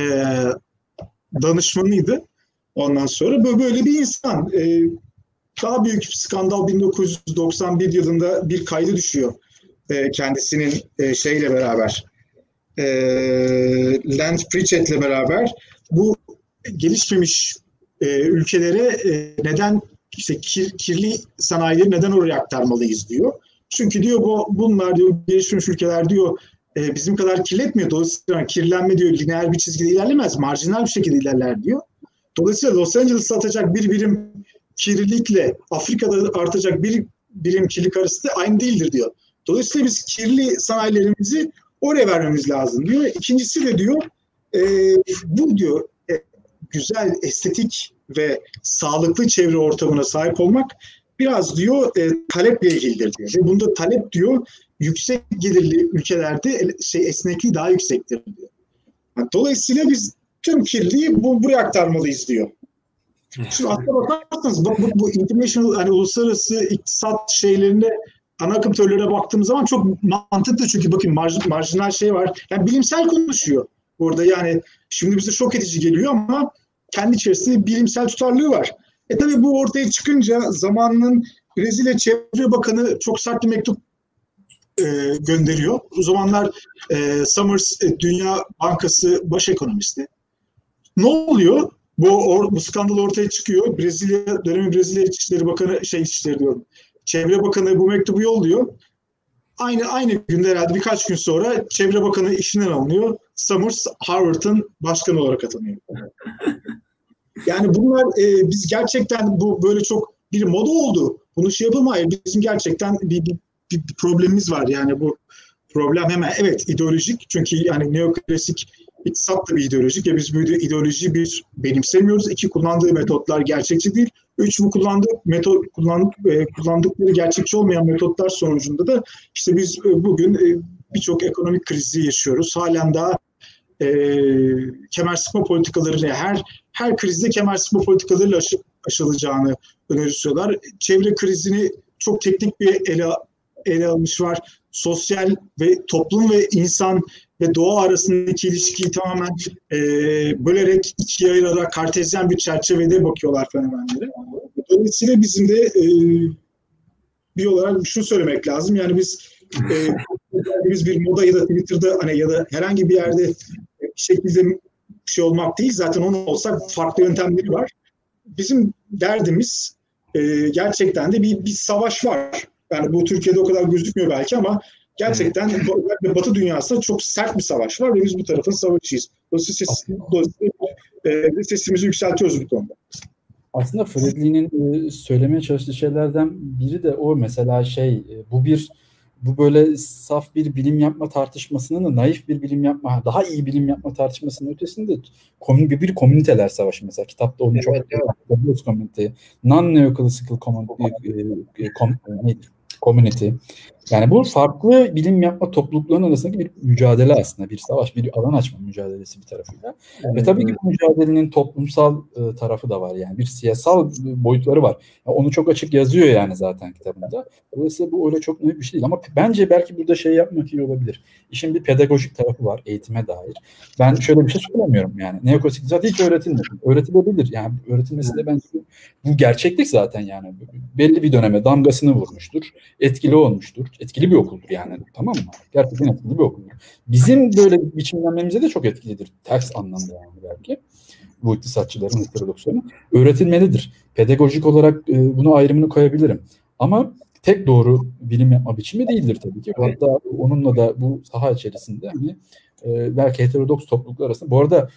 danışmanıydı. Ondan sonra böyle, bir insan. E, daha büyük skandal 1991 yılında bir kaydı düşüyor. E, kendisinin e, şeyle beraber e, Land Pritchett'le beraber bu gelişmemiş e, ülkelere neden işte kir, kirli sanayileri neden oraya aktarmalıyız diyor. Çünkü diyor bu bunlar diyor gelişmiş ülkeler diyor bizim kadar kirletmiyor. Dolayısıyla kirlenme diyor lineer bir çizgide ilerlemez. Marjinal bir şekilde ilerler diyor. Dolayısıyla Los Angeles'ta atacak bir birim kirlilikle Afrika'da artacak bir birim kirlilik arası da aynı değildir diyor. Dolayısıyla biz kirli sanayilerimizi oraya vermemiz lazım diyor. İkincisi de diyor e, bu diyor e, güzel estetik ve sağlıklı çevre ortamına sahip olmak biraz diyor e, taleple ilgilidir diyor. Ve bunda talep diyor yüksek gelirli ülkelerde şey esnekliği daha yüksektir diyor. Dolayısıyla biz tüm kirliliği bu, buraya aktarmalıyız diyor. Şimdi aslına bakarsanız bu, bu, bu international hani uluslararası iktisat şeylerinde ana akım teorilere baktığımız zaman çok mantıklı çünkü bakın marj, marjinal şey var. Yani bilimsel konuşuyor burada yani şimdi bize şok edici geliyor ama kendi içerisinde bilimsel tutarlığı var. E tabi bu ortaya çıkınca zamanının Brezilya Çevre Bakanı çok sert bir mektup e, gönderiyor. O zamanlar e, Summers e, Dünya Bankası baş ekonomisti. Ne oluyor? Bu, or, bu skandal ortaya çıkıyor. Brezilya dönemi Brezilya İçişleri Bakanı şey İçişleri diyorum. Çevre Bakanı bu mektubu yolluyor. Aynı aynı günde herhalde birkaç gün sonra Çevre Bakanı işinden alınıyor. Summers Harvard'ın başkanı olarak atanıyor. [laughs] Yani bunlar e, biz gerçekten bu böyle çok bir moda oldu. Bunu şey yapamayız. Bizim gerçekten bir, bir, bir problemimiz var. Yani bu problem hemen evet ideolojik çünkü yani neoklasik iktisat da bir ideolojik ya biz bu ideolojiyi bir benimsemiyoruz. İki kullandığı metotlar gerçekçi değil. Üç bu kullandığı metot kullan, e, kullandıkları gerçekçi olmayan metotlar sonucunda da işte biz e, bugün e, birçok ekonomik krizi yaşıyoruz. Halen daha e, kemer sıkma politikalarıyla her her krizde kemer sıkma politikalarıyla aşı, aşılacağını öneriyorlar. Çevre krizini çok teknik bir ele ele almış var. Sosyal ve toplum ve insan ve doğa arasındaki ilişkiyi tamamen e, bölerek ikiye ayırarak kartezyen bir çerçevede bakıyorlar fenomenlere. Dolayısıyla bizim de e, bir olarak şunu söylemek lazım. Yani biz e, biz bir moda ya da Twitter'da hani ya da herhangi bir yerde bir şekilde bir şey olmak değil. Zaten onu olsak farklı yöntemleri var. Bizim derdimiz e, gerçekten de bir, bir savaş var. Yani bu Türkiye'de o kadar gözükmüyor belki ama gerçekten evet. Batı dünyasında çok sert bir savaş var ve biz bu tarafın savaşçıyız. Dolayısıyla, ses, dolayısıyla e, sesimizi yükseltiyoruz bu konuda. Aslında Fredli'nin e, söylemeye çalıştığı şeylerden biri de o mesela şey e, bu bir bu böyle saf bir bilim yapma tartışmasının da naif bir bilim yapma, daha iyi bilim yapma tartışmasının ötesinde komün, bir, bir komüniteler savaşı mesela. Kitapta onu evet, çok evet. komünite, non-neoclassical community, community, yani bu farklı bilim yapma topluluklarının arasındaki bir mücadele aslında. Bir savaş, bir alan açma mücadelesi bir tarafıyla. Evet, Ve tabii ki bu mücadelenin toplumsal e, tarafı da var yani. Bir siyasal boyutları var. Yani onu çok açık yazıyor yani zaten kitabında. Dolayısıyla bu öyle çok net bir şey değil. Ama bence belki burada şey yapmak iyi olabilir. İşin bir pedagojik tarafı var eğitime dair. Ben şöyle bir şey söylemiyorum yani. Neoklasik zaten hiç öğretilmedi. Öğretilebilir. Yani öğretilmesi de bence bu gerçeklik zaten yani. Belli bir döneme damgasını vurmuştur. Etkili olmuştur. Etkili bir okuldur yani. Tamam mı? Gerçekten etkili bir okuldur. Bizim böyle biçimlenmemize de çok etkilidir. Ters anlamda yani belki. Bu iktisatçıların heterodoksiyonu. Öğretilmelidir. Pedagojik olarak e, bunu ayrımını koyabilirim. Ama tek doğru bilim yapma biçimi değildir tabii ki. Hatta onunla da bu saha içerisinde hani e, belki heterodoks topluluklar arasında. Bu arada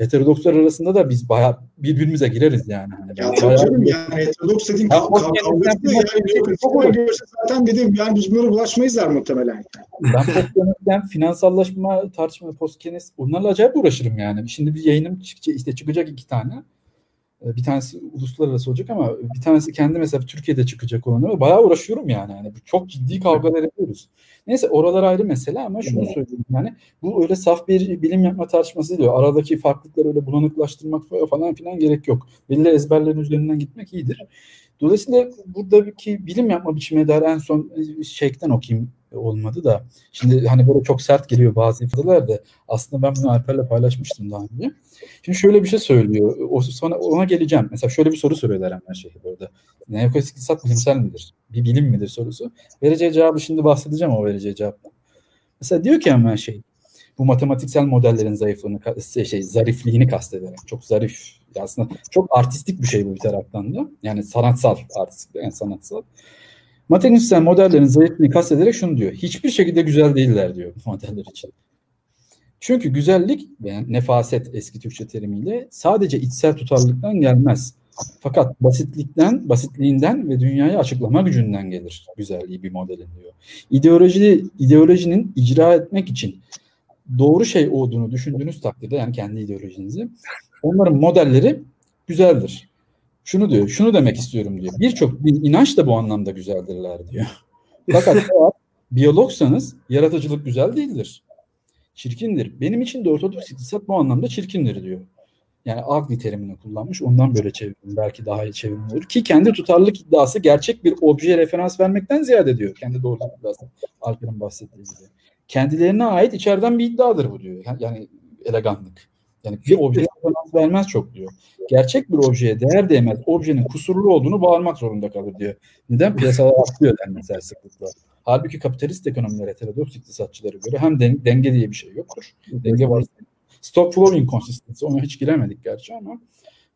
heterodokslar arasında da biz bayağı birbirimize gireriz yani. Ya tabii canım yani heterodoks dediğin kavgası yani görse zaten dedim yani biz bunlara bulaşmayızlar muhtemelen. Ben postkenes'ten finansallaşma tartışma postkenes onlarla acayip uğraşırım yani. Şimdi bir yayınım çıkacak, işte çıkacak iki tane. Bir tanesi uluslararası olacak ama bir tanesi kendi mesela Türkiye'de çıkacak olanı bayağı uğraşıyorum yani. yani çok ciddi kavgalar ediyoruz. Neyse oralar ayrı mesele ama şunu söyleyeyim yani bu öyle saf bir bilim yapma tartışması değil. Aradaki farklılıkları öyle bulanıklaştırmak falan filan gerek yok. Belli ezberlerin üzerinden gitmek iyidir. Dolayısıyla buradaki bilim yapma biçimine dair en son şeyden okuyayım olmadı da. Şimdi hani böyle çok sert geliyor bazı ifadeler de aslında ben bunu Alper'le paylaşmıştım daha önce. Şimdi şöyle bir şey söylüyor. O sonra ona geleceğim. Mesela şöyle bir soru soruyorlar hemen şey burada. Neoklasikal iktisat bilimsel midir? Bir bilim midir sorusu. Vereceği cevabı şimdi bahsedeceğim o vereceği cevaptan. Mesela diyor ki hemen şey bu matematiksel modellerin zayıflığını, şey, zarifliğini kastederek. Çok zarif. Aslında çok artistik bir şey bu bir taraftan da. Yani sanatsal, artistik yani sanatsal. Matematiksel modellerin zayıflığını kastederek şunu diyor. Hiçbir şekilde güzel değiller diyor bu modeller için. Çünkü güzellik, yani nefaset eski Türkçe terimiyle sadece içsel tutarlılıktan gelmez. Fakat basitlikten, basitliğinden ve dünyayı açıklama gücünden gelir güzelliği bir modelin diyor. İdeoloji, ideolojinin icra etmek için doğru şey olduğunu düşündüğünüz takdirde yani kendi ideolojinizi onların modelleri güzeldir. Şunu diyor, şunu demek istiyorum diyor. Birçok din inanç da bu anlamda güzeldirler diyor. Fakat [laughs] eğer biyologsanız yaratıcılık güzel değildir. Çirkindir. Benim için de ortodoks iktisat bu anlamda çirkindir diyor. Yani agni terimini kullanmış. Ondan böyle çevirdim. Belki daha iyi çevirim olur. Ki kendi tutarlılık iddiası gerçek bir objeye referans vermekten ziyade diyor. Kendi doğruluk iddiası. Alper'in bahsettiği gibi. Kendilerine ait içeriden bir iddiadır bu diyor. Yani eleganlık. Yani bir objeye referans vermez çok diyor. Gerçek bir objeye değer değmez. Objenin kusurlu olduğunu bağırmak zorunda kalır diyor. Neden? Piyasalar atlıyor der mesela sıklıkla. Halbuki kapitalist ekonomiler heterodoks iktisatçılara göre hem denge diye bir şey yoktur. Denge var. Stock flow inconsistency ona hiç giremedik gerçi ama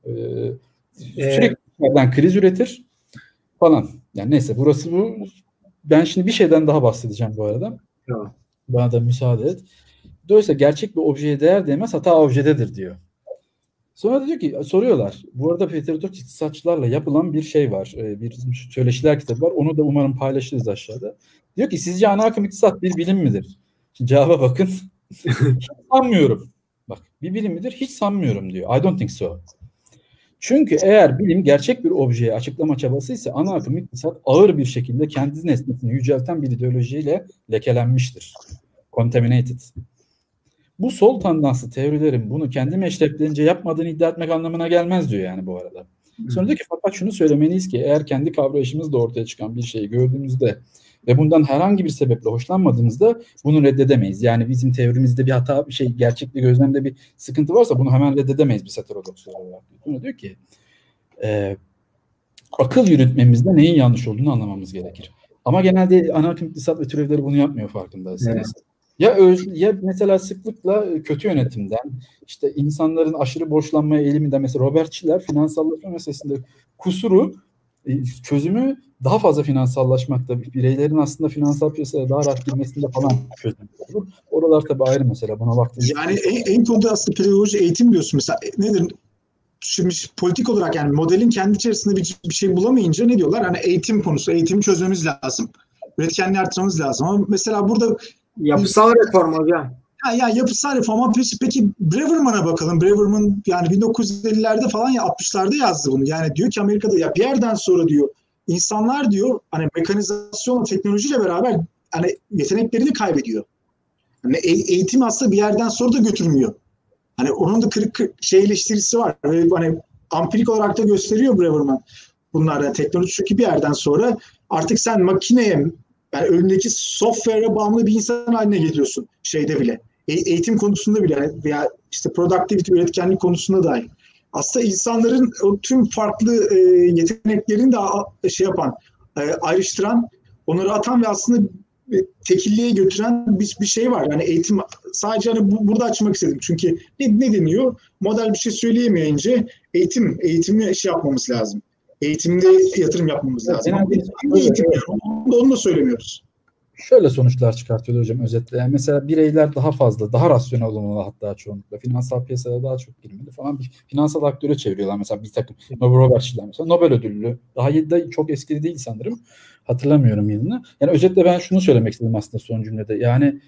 e, sürekli ee, kriz üretir falan. Yani neyse burası bu. Ben şimdi bir şeyden daha bahsedeceğim bu arada. Tamam. Bana da müsaade et. Dolayısıyla gerçek bir objeye değer demez hata objededir diyor. Sonra da diyor ki soruyorlar. Bu arada heterodoks iktisatçılarla yapılan bir şey var. Bir söyleşiler kitabı var. Onu da umarım paylaşırız aşağıda. Diyor ki sizce ana akım iktisat bir bilim midir? Şimdi cevaba bakın. [laughs] Hiç sanmıyorum. Bak bir bilim midir? Hiç sanmıyorum diyor. I don't think so. Çünkü eğer bilim gerçek bir objeye açıklama çabası ise ana akım iktisat ağır bir şekilde kendi nesnesini yücelten bir ideolojiyle lekelenmiştir. Contaminated. Bu sol tandanslı teorilerin bunu kendi meşreplerince yapmadığını iddia etmek anlamına gelmez diyor yani bu arada. Sonra diyor ki fakat şunu söylemeliyiz ki eğer kendi kavrayışımızda ortaya çıkan bir şeyi gördüğümüzde ve bundan herhangi bir sebeple hoşlanmadığımızda bunu reddedemeyiz. Yani bizim teorimizde bir hata, bir şey, gerçekli gözlemde bir sıkıntı varsa bunu hemen reddedemeyiz biz heterodokslar olarak. Bunu diyor ki e, akıl yürütmemizde neyin yanlış olduğunu anlamamız gerekir. Ama genelde ana akım iktisat ve türevleri bunu yapmıyor farkındaysanız. Evet. Ya ya mesela sıklıkla kötü yönetimden, işte insanların aşırı borçlanmaya eğiliminden mesela Robert Schiller finansallaşma meselesinde kusuru e, çözümü daha fazla finansallaşmakta, bireylerin aslında finansal piyasaya daha rahat girmesinde falan çözüm olur. Oralar tabii ayrı mesela buna baktığımız Yani en, en konuda aslında pedagoji eğitim diyorsun mesela e, nedir? Şimdi politik olarak yani modelin kendi içerisinde bir, bir şey bulamayınca ne diyorlar? Hani eğitim konusu, eğitimi çözmemiz lazım. Üretkenliği arttırmamız lazım. Ama mesela burada Yapısal reform hocam. Ya, ya yapısal reform ama peki, Braverman'a bakalım. Braverman yani 1950'lerde falan ya 60'larda yazdı bunu. Yani diyor ki Amerika'da ya bir yerden sonra diyor insanlar diyor hani mekanizasyon teknolojiyle beraber hani yeteneklerini kaybediyor. Hani eğitim aslında bir yerden sonra da götürmüyor. Hani onun da kırık, kırık şey eleştirisi var. Ve hani ampirik olarak da gösteriyor Braverman. Bunlarda teknoloji çünkü bir yerden sonra artık sen makineye yani önündeki software'e bağımlı bir insan haline geliyorsun şeyde bile. E- eğitim konusunda bile veya işte productivity, üretkenlik konusunda dahi. Aslında insanların o tüm farklı e, yeteneklerini de şey yapan, e, ayrıştıran, onları atan ve aslında tekilliğe götüren bir, bir şey var. Yani eğitim sadece hani bu, burada açmak istedim. Çünkü ne, ne deniyor? Model bir şey söyleyemeyince eğitim, eğitimi şey yapmamız lazım. Eğitimde yatırım yapmamız lazım. Genelde Ama eğitim, onu, da, onu da söylemiyoruz. Şöyle sonuçlar çıkartıyor hocam özetle. Yani mesela bireyler daha fazla, daha rasyonel olmalı hatta çoğunlukla. Finansal piyasada daha çok girmeli falan. Bir finansal aktöre çeviriyorlar mesela bir takım. Nobel Robert'çiler mesela. Nobel ödüllü. Daha de çok eski değil sanırım. Hatırlamıyorum yılını. Yani özetle ben şunu söylemek istedim aslında son cümlede. Yani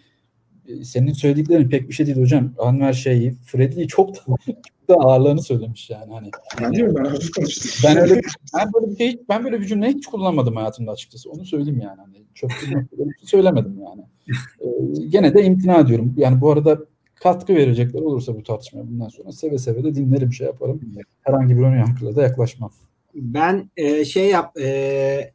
e, senin söylediklerin pek bir şey değil hocam. Anver şeyi, Freddy'yi çok da, çok da ağırlığını söylemiş yani. Hani, ben diyorum ben hafif konuştum. Ben öyle ben böyle bir şey, ben böyle bir cümle hiç kullanmadım hayatımda açıkçası. Onu söyleyeyim yani. Hani çok şey söylemedim yani. Ee, gene de imtina ediyorum. Yani bu arada katkı verecekler olursa bu tartışmaya bundan sonra seve seve de dinlerim şey yaparım. Herhangi bir ön yargıyla da yaklaşmam. Ben e, şey yap e,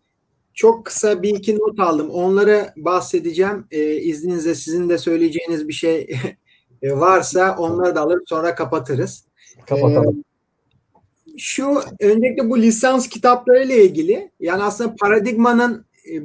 çok kısa bir iki not aldım. Onları bahsedeceğim. E, izninizle sizin de söyleyeceğiniz bir şey [laughs] e, varsa onları da alır sonra kapatırız. Kapatalım. E, şu öncelikle bu lisans kitapları ile ilgili yani aslında paradigmanın e, e,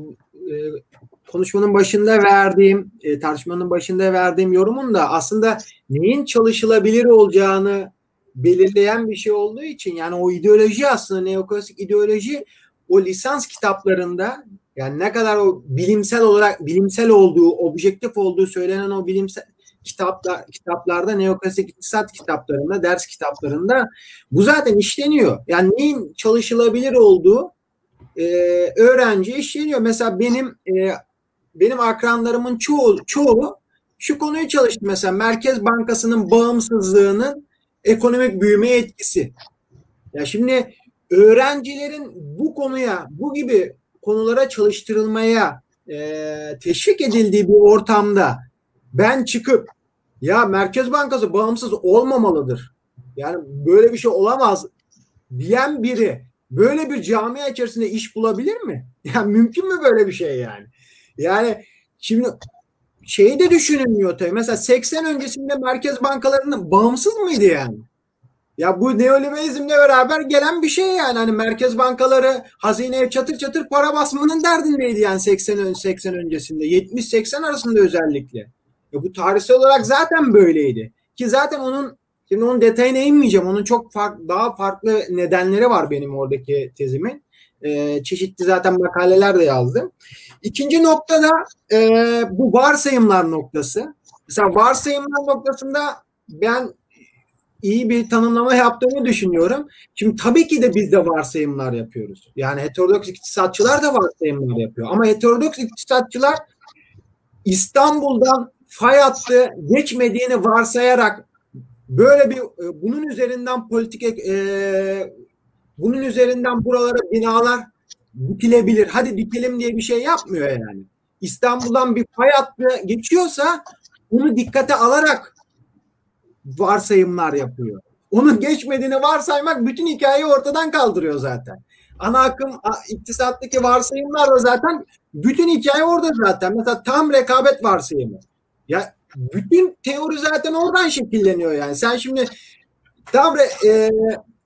konuşmanın başında verdiğim e, tartışmanın başında verdiğim yorumun da aslında neyin çalışılabilir olacağını belirleyen bir şey olduğu için yani o ideoloji aslında neoklasik ideoloji o lisans kitaplarında yani ne kadar o bilimsel olarak bilimsel olduğu, objektif olduğu söylenen o bilimsel kitaplar kitaplarda neoklasik iktisat kitaplarında, ders kitaplarında bu zaten işleniyor. Yani neyin çalışılabilir olduğu e, öğrenci işleniyor. Mesela benim e, benim akranlarımın çoğu çoğu şu konuyu çalıştı mesela Merkez Bankası'nın bağımsızlığının ekonomik büyümeye etkisi. Ya şimdi öğrencilerin bu konuya, bu gibi konulara çalıştırılmaya e, teşvik edildiği bir ortamda ben çıkıp ya Merkez Bankası bağımsız olmamalıdır. Yani böyle bir şey olamaz diyen biri böyle bir camia içerisinde iş bulabilir mi? [laughs] Yani mümkün mü böyle bir şey yani? Yani şimdi şeyi de düşünülmüyor tabii. Mesela 80 öncesinde merkez bankalarının bağımsız mıydı yani? Ya bu neoliberalizmle beraber gelen bir şey yani. Hani merkez bankaları hazineye çatır çatır para basmanın derdindeydi yani 80 ön 80 öncesinde. 70-80 arasında özellikle. Ya bu tarihsel olarak zaten böyleydi. Ki zaten onun şimdi onun detayına inmeyeceğim. Onun çok farklı, daha farklı nedenleri var benim oradaki tezimin. Ee, çeşitli zaten makaleler de yazdım. İkinci noktada e, bu varsayımlar noktası. Mesela varsayımlar noktasında ben iyi bir tanımlama yaptığını düşünüyorum. Şimdi tabii ki de biz de varsayımlar yapıyoruz. Yani heterodoks iktisatçılar da varsayımlar yapıyor. Ama heterodoks iktisatçılar İstanbul'dan fay hattı geçmediğini varsayarak böyle bir e, bunun üzerinden politik e, bunun üzerinden buralara binalar dikilebilir. Hadi dikelim diye bir şey yapmıyor yani. İstanbul'dan bir fay hattı geçiyorsa bunu dikkate alarak varsayımlar yapıyor. Onun geçmediğini varsaymak bütün hikayeyi ortadan kaldırıyor zaten. Ana akım iktisattaki varsayımlar da zaten bütün hikaye orada zaten. Mesela tam rekabet varsayımı. Ya bütün teori zaten oradan şekilleniyor yani. Sen şimdi tam e,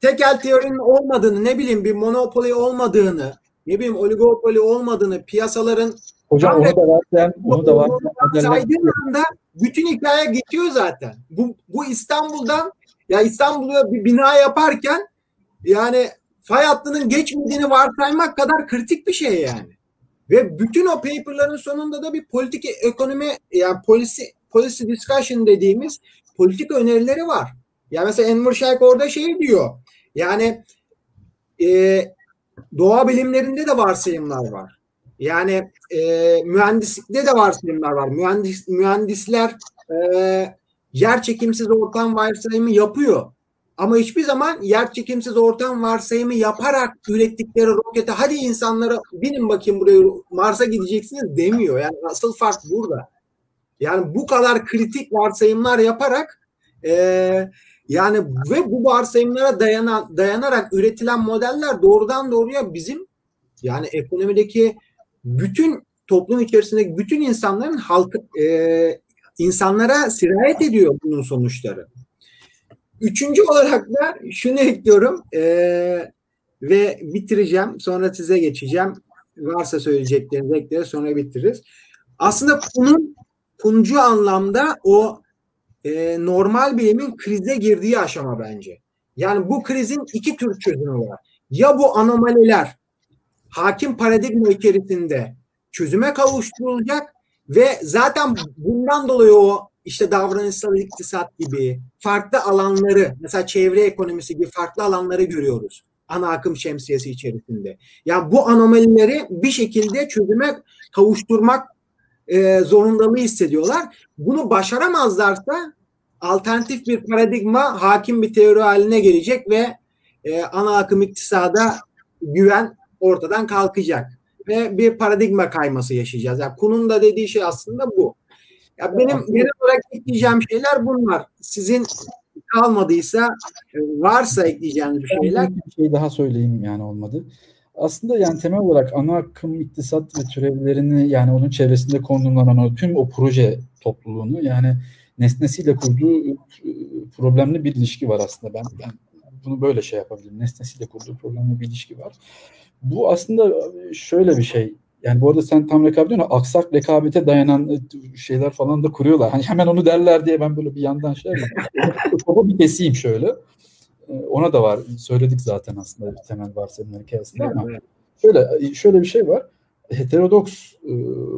tekel teorinin olmadığını ne bileyim bir monopoli olmadığını ne bileyim oligopoli olmadığını piyasaların Hocam onu da varsayan, onu da varsayan anda bütün hikaye geçiyor zaten. Bu, bu İstanbul'dan ya İstanbul'a bir bina yaparken yani fay hattının geçmediğini varsaymak kadar kritik bir şey yani. Ve bütün o paperların sonunda da bir politik ekonomi yani policy, policy discussion dediğimiz politik önerileri var. Ya mesela Enver Şeyh orada şey diyor. Yani e, doğa bilimlerinde de varsayımlar var. Yani e, mühendislikte de varsayımlar var. Mühendis, mühendisler e, yer çekimsiz ortam varsayımı yapıyor. Ama hiçbir zaman yer çekimsiz ortam varsayımı yaparak ürettikleri rokete hadi insanlara binin bakayım buraya Mars'a gideceksiniz demiyor. Yani asıl fark burada. Yani bu kadar kritik varsayımlar yaparak e, yani ve bu varsayımlara dayanan, dayanarak üretilen modeller doğrudan doğruya bizim yani ekonomideki bütün toplum içerisindeki bütün insanların halk e, insanlara sirayet ediyor bunun sonuçları. Üçüncü olarak da şunu ekliyorum e, ve bitireceğim. Sonra size geçeceğim. Varsa söyleyeceklerinizi ekleriz sonra bitiririz. Aslında bunun kuncu anlamda o e, normal bilimin krize girdiği aşama bence. Yani bu krizin iki tür çözümü var. Ya bu anomaliler hakim paradigma içerisinde çözüme kavuşturulacak ve zaten bundan dolayı o işte davranışsal iktisat gibi farklı alanları mesela çevre ekonomisi gibi farklı alanları görüyoruz ana akım şemsiyesi içerisinde. Yani bu anomalileri bir şekilde çözüme kavuşturmak e, zorundalığı hissediyorlar. Bunu başaramazlarsa alternatif bir paradigma hakim bir teori haline gelecek ve e, ana akım iktisada güven ortadan kalkacak ve bir paradigma kayması yaşayacağız. Yani Kun'un da dediği şey aslında bu. Ya benim genel olarak ekleyeceğim şeyler bunlar. Sizin kalmadıysa varsa ekleyeceğiniz bir şeyler. Bir şey daha söyleyeyim yani olmadı. Aslında yani temel olarak ana akım iktisat ve türevlerini yani onun çevresinde konumlanan o tüm o proje topluluğunu yani nesnesiyle kurduğu problemli bir ilişki var aslında. Ben, ben bunu böyle şey yapabilirim. Nesnesiyle kurduğu problemli bir ilişki var. Bu aslında şöyle bir şey. Yani bu arada sen tam rekabet diyorsun. Aksak rekabete dayanan şeyler falan da kuruyorlar. Hani hemen onu derler diye ben böyle bir yandan şey [laughs] Topu bir keseyim şöyle. Ona da var. Söyledik zaten aslında bir temel varsayımlar hikayesinde ama şöyle şöyle bir şey var heterodoks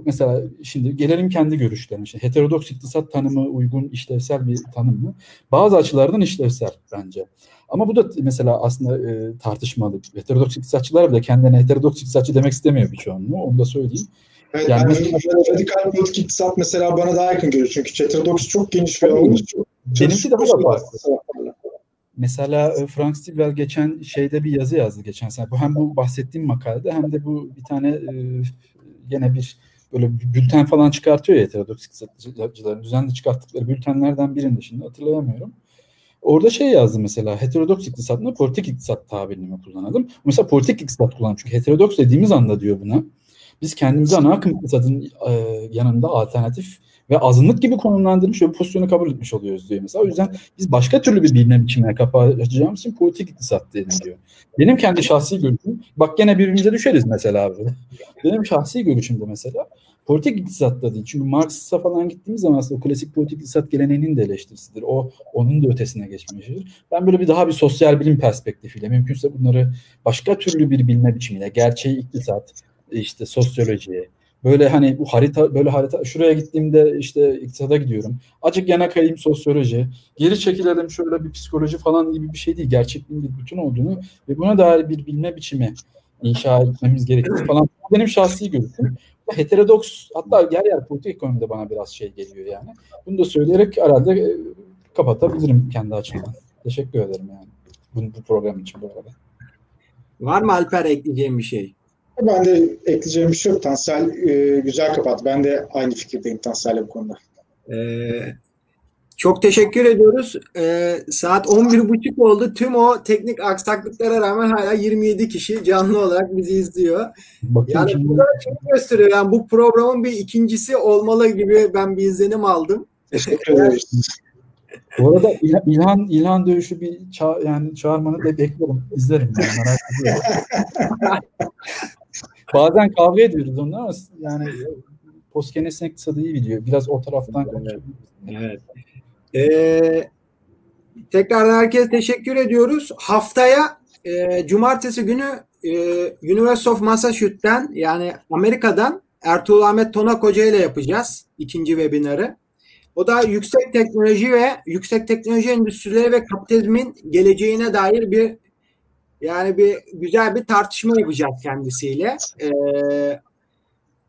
mesela şimdi gelelim kendi görüşlerine. İşte heterodoks iktisat tanımı uygun işlevsel bir tanım mı? Bazı açılardan işlevsel bence. Ama bu da mesela aslında e, tartışmalı. Heterodoks iktisatçılar bile kendine heterodoks iktisatçı demek istemiyor birçoğunluğu. Onu da söyleyeyim. Evet, yani, yani mesela, radikal politik iktisat mesela bana daha yakın geliyor. Çünkü heterodoks çok geniş bir alan. Benimki daha da farklı. Mesela e, Frank Stilwell geçen şeyde bir yazı yazdı geçen sene. Bu hem bu bahsettiğim makalede hem de bu bir tane e, gene bir böyle bülten falan çıkartıyor ya heterodoks iktisatçıların düzenli çıkarttıkları bültenlerden birinde şimdi hatırlayamıyorum. Orada şey yazdı mesela heterodoks iktisat mı politik iktisat tabirini kullanalım? Mesela politik iktisat kullanalım çünkü heterodoks dediğimiz anda diyor buna. Biz kendimizi ana akım iktisadın e, yanında alternatif ve azınlık gibi konumlandırmış ve pozisyonu kabul etmiş oluyoruz diyor mesela. O yüzden biz başka türlü bir bilme biçimine kapı açacağımız için politik iktisat diyelim diyor. Benim kendi şahsi görüşüm, bak gene birbirimize düşeriz mesela abi. Benim şahsi görüşüm de mesela politik iktisat da değil. Çünkü Marx'a falan gittiğimiz zaman aslında o klasik politik iktisat geleneğinin de eleştirisidir. O onun da ötesine geçmiştir. Ben böyle bir daha bir sosyal bilim perspektifiyle mümkünse bunları başka türlü bir bilme biçimiyle, gerçeği iktisat, işte sosyoloji, Böyle hani bu harita böyle harita şuraya gittiğimde işte iktisada gidiyorum. Acık yana kayayım sosyoloji. Geri çekilelim şöyle bir psikoloji falan gibi bir şey değil. Gerçekliğin bir bütün olduğunu ve buna dair bir bilme biçimi inşa etmemiz gerekiyor falan. Benim şahsi görüşüm. Heterodoks hatta yer yer politik ekonomide bana biraz şey geliyor yani. Bunu da söyleyerek herhalde e, kapatabilirim kendi açımdan. Teşekkür ederim yani. Bu, bu program için bu arada. Var mı Alper ekleyeceğim bir şey? Ben de ekleyeceğim bir şey yok. Tansel e, güzel kapat. Ben de aynı fikirdeyim Tansel'le bu konuda. Ee, çok teşekkür ediyoruz. Ee, saat 11.30 oldu. Tüm o teknik aksaklıklara rağmen hala 27 kişi canlı olarak bizi izliyor. Bakın yani şimdi... bu da şey gösteriyor. Yani bu programın bir ikincisi olmalı gibi ben bir izlenim aldım. Teşekkür ederiz. [laughs] Bu arada İlhan İlhan dövüşü bir ça yani çağırmanı da bekliyorum. İzlerim yani merak ediyorum. [laughs] Bazen kavga ediyoruz onunla ama yani Postkenes'in iktisadı iyi biliyor. Biraz o taraftan konuşuyoruz. Evet. Ee, tekrardan herkese teşekkür ediyoruz. Haftaya e, cumartesi günü e, University of Massachusetts'ten yani Amerika'dan Ertuğrul Ahmet Tonak Hoca ile yapacağız ikinci webinarı. O da yüksek teknoloji ve yüksek teknoloji endüstrileri ve kapitalizmin geleceğine dair bir yani bir güzel bir tartışma yapacağız kendisiyle. Ee,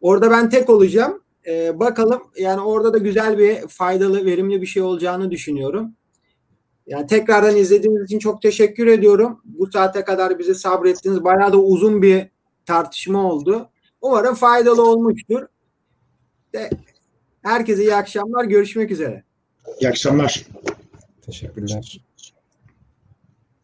orada ben tek olacağım. Ee, bakalım yani orada da güzel bir faydalı, verimli bir şey olacağını düşünüyorum. Yani tekrardan izlediğiniz için çok teşekkür ediyorum. Bu saate kadar bizi sabrettiniz. Bayağı da uzun bir tartışma oldu. Umarım faydalı olmuştur. De, herkese iyi akşamlar. Görüşmek üzere. İyi akşamlar. Teşekkürler.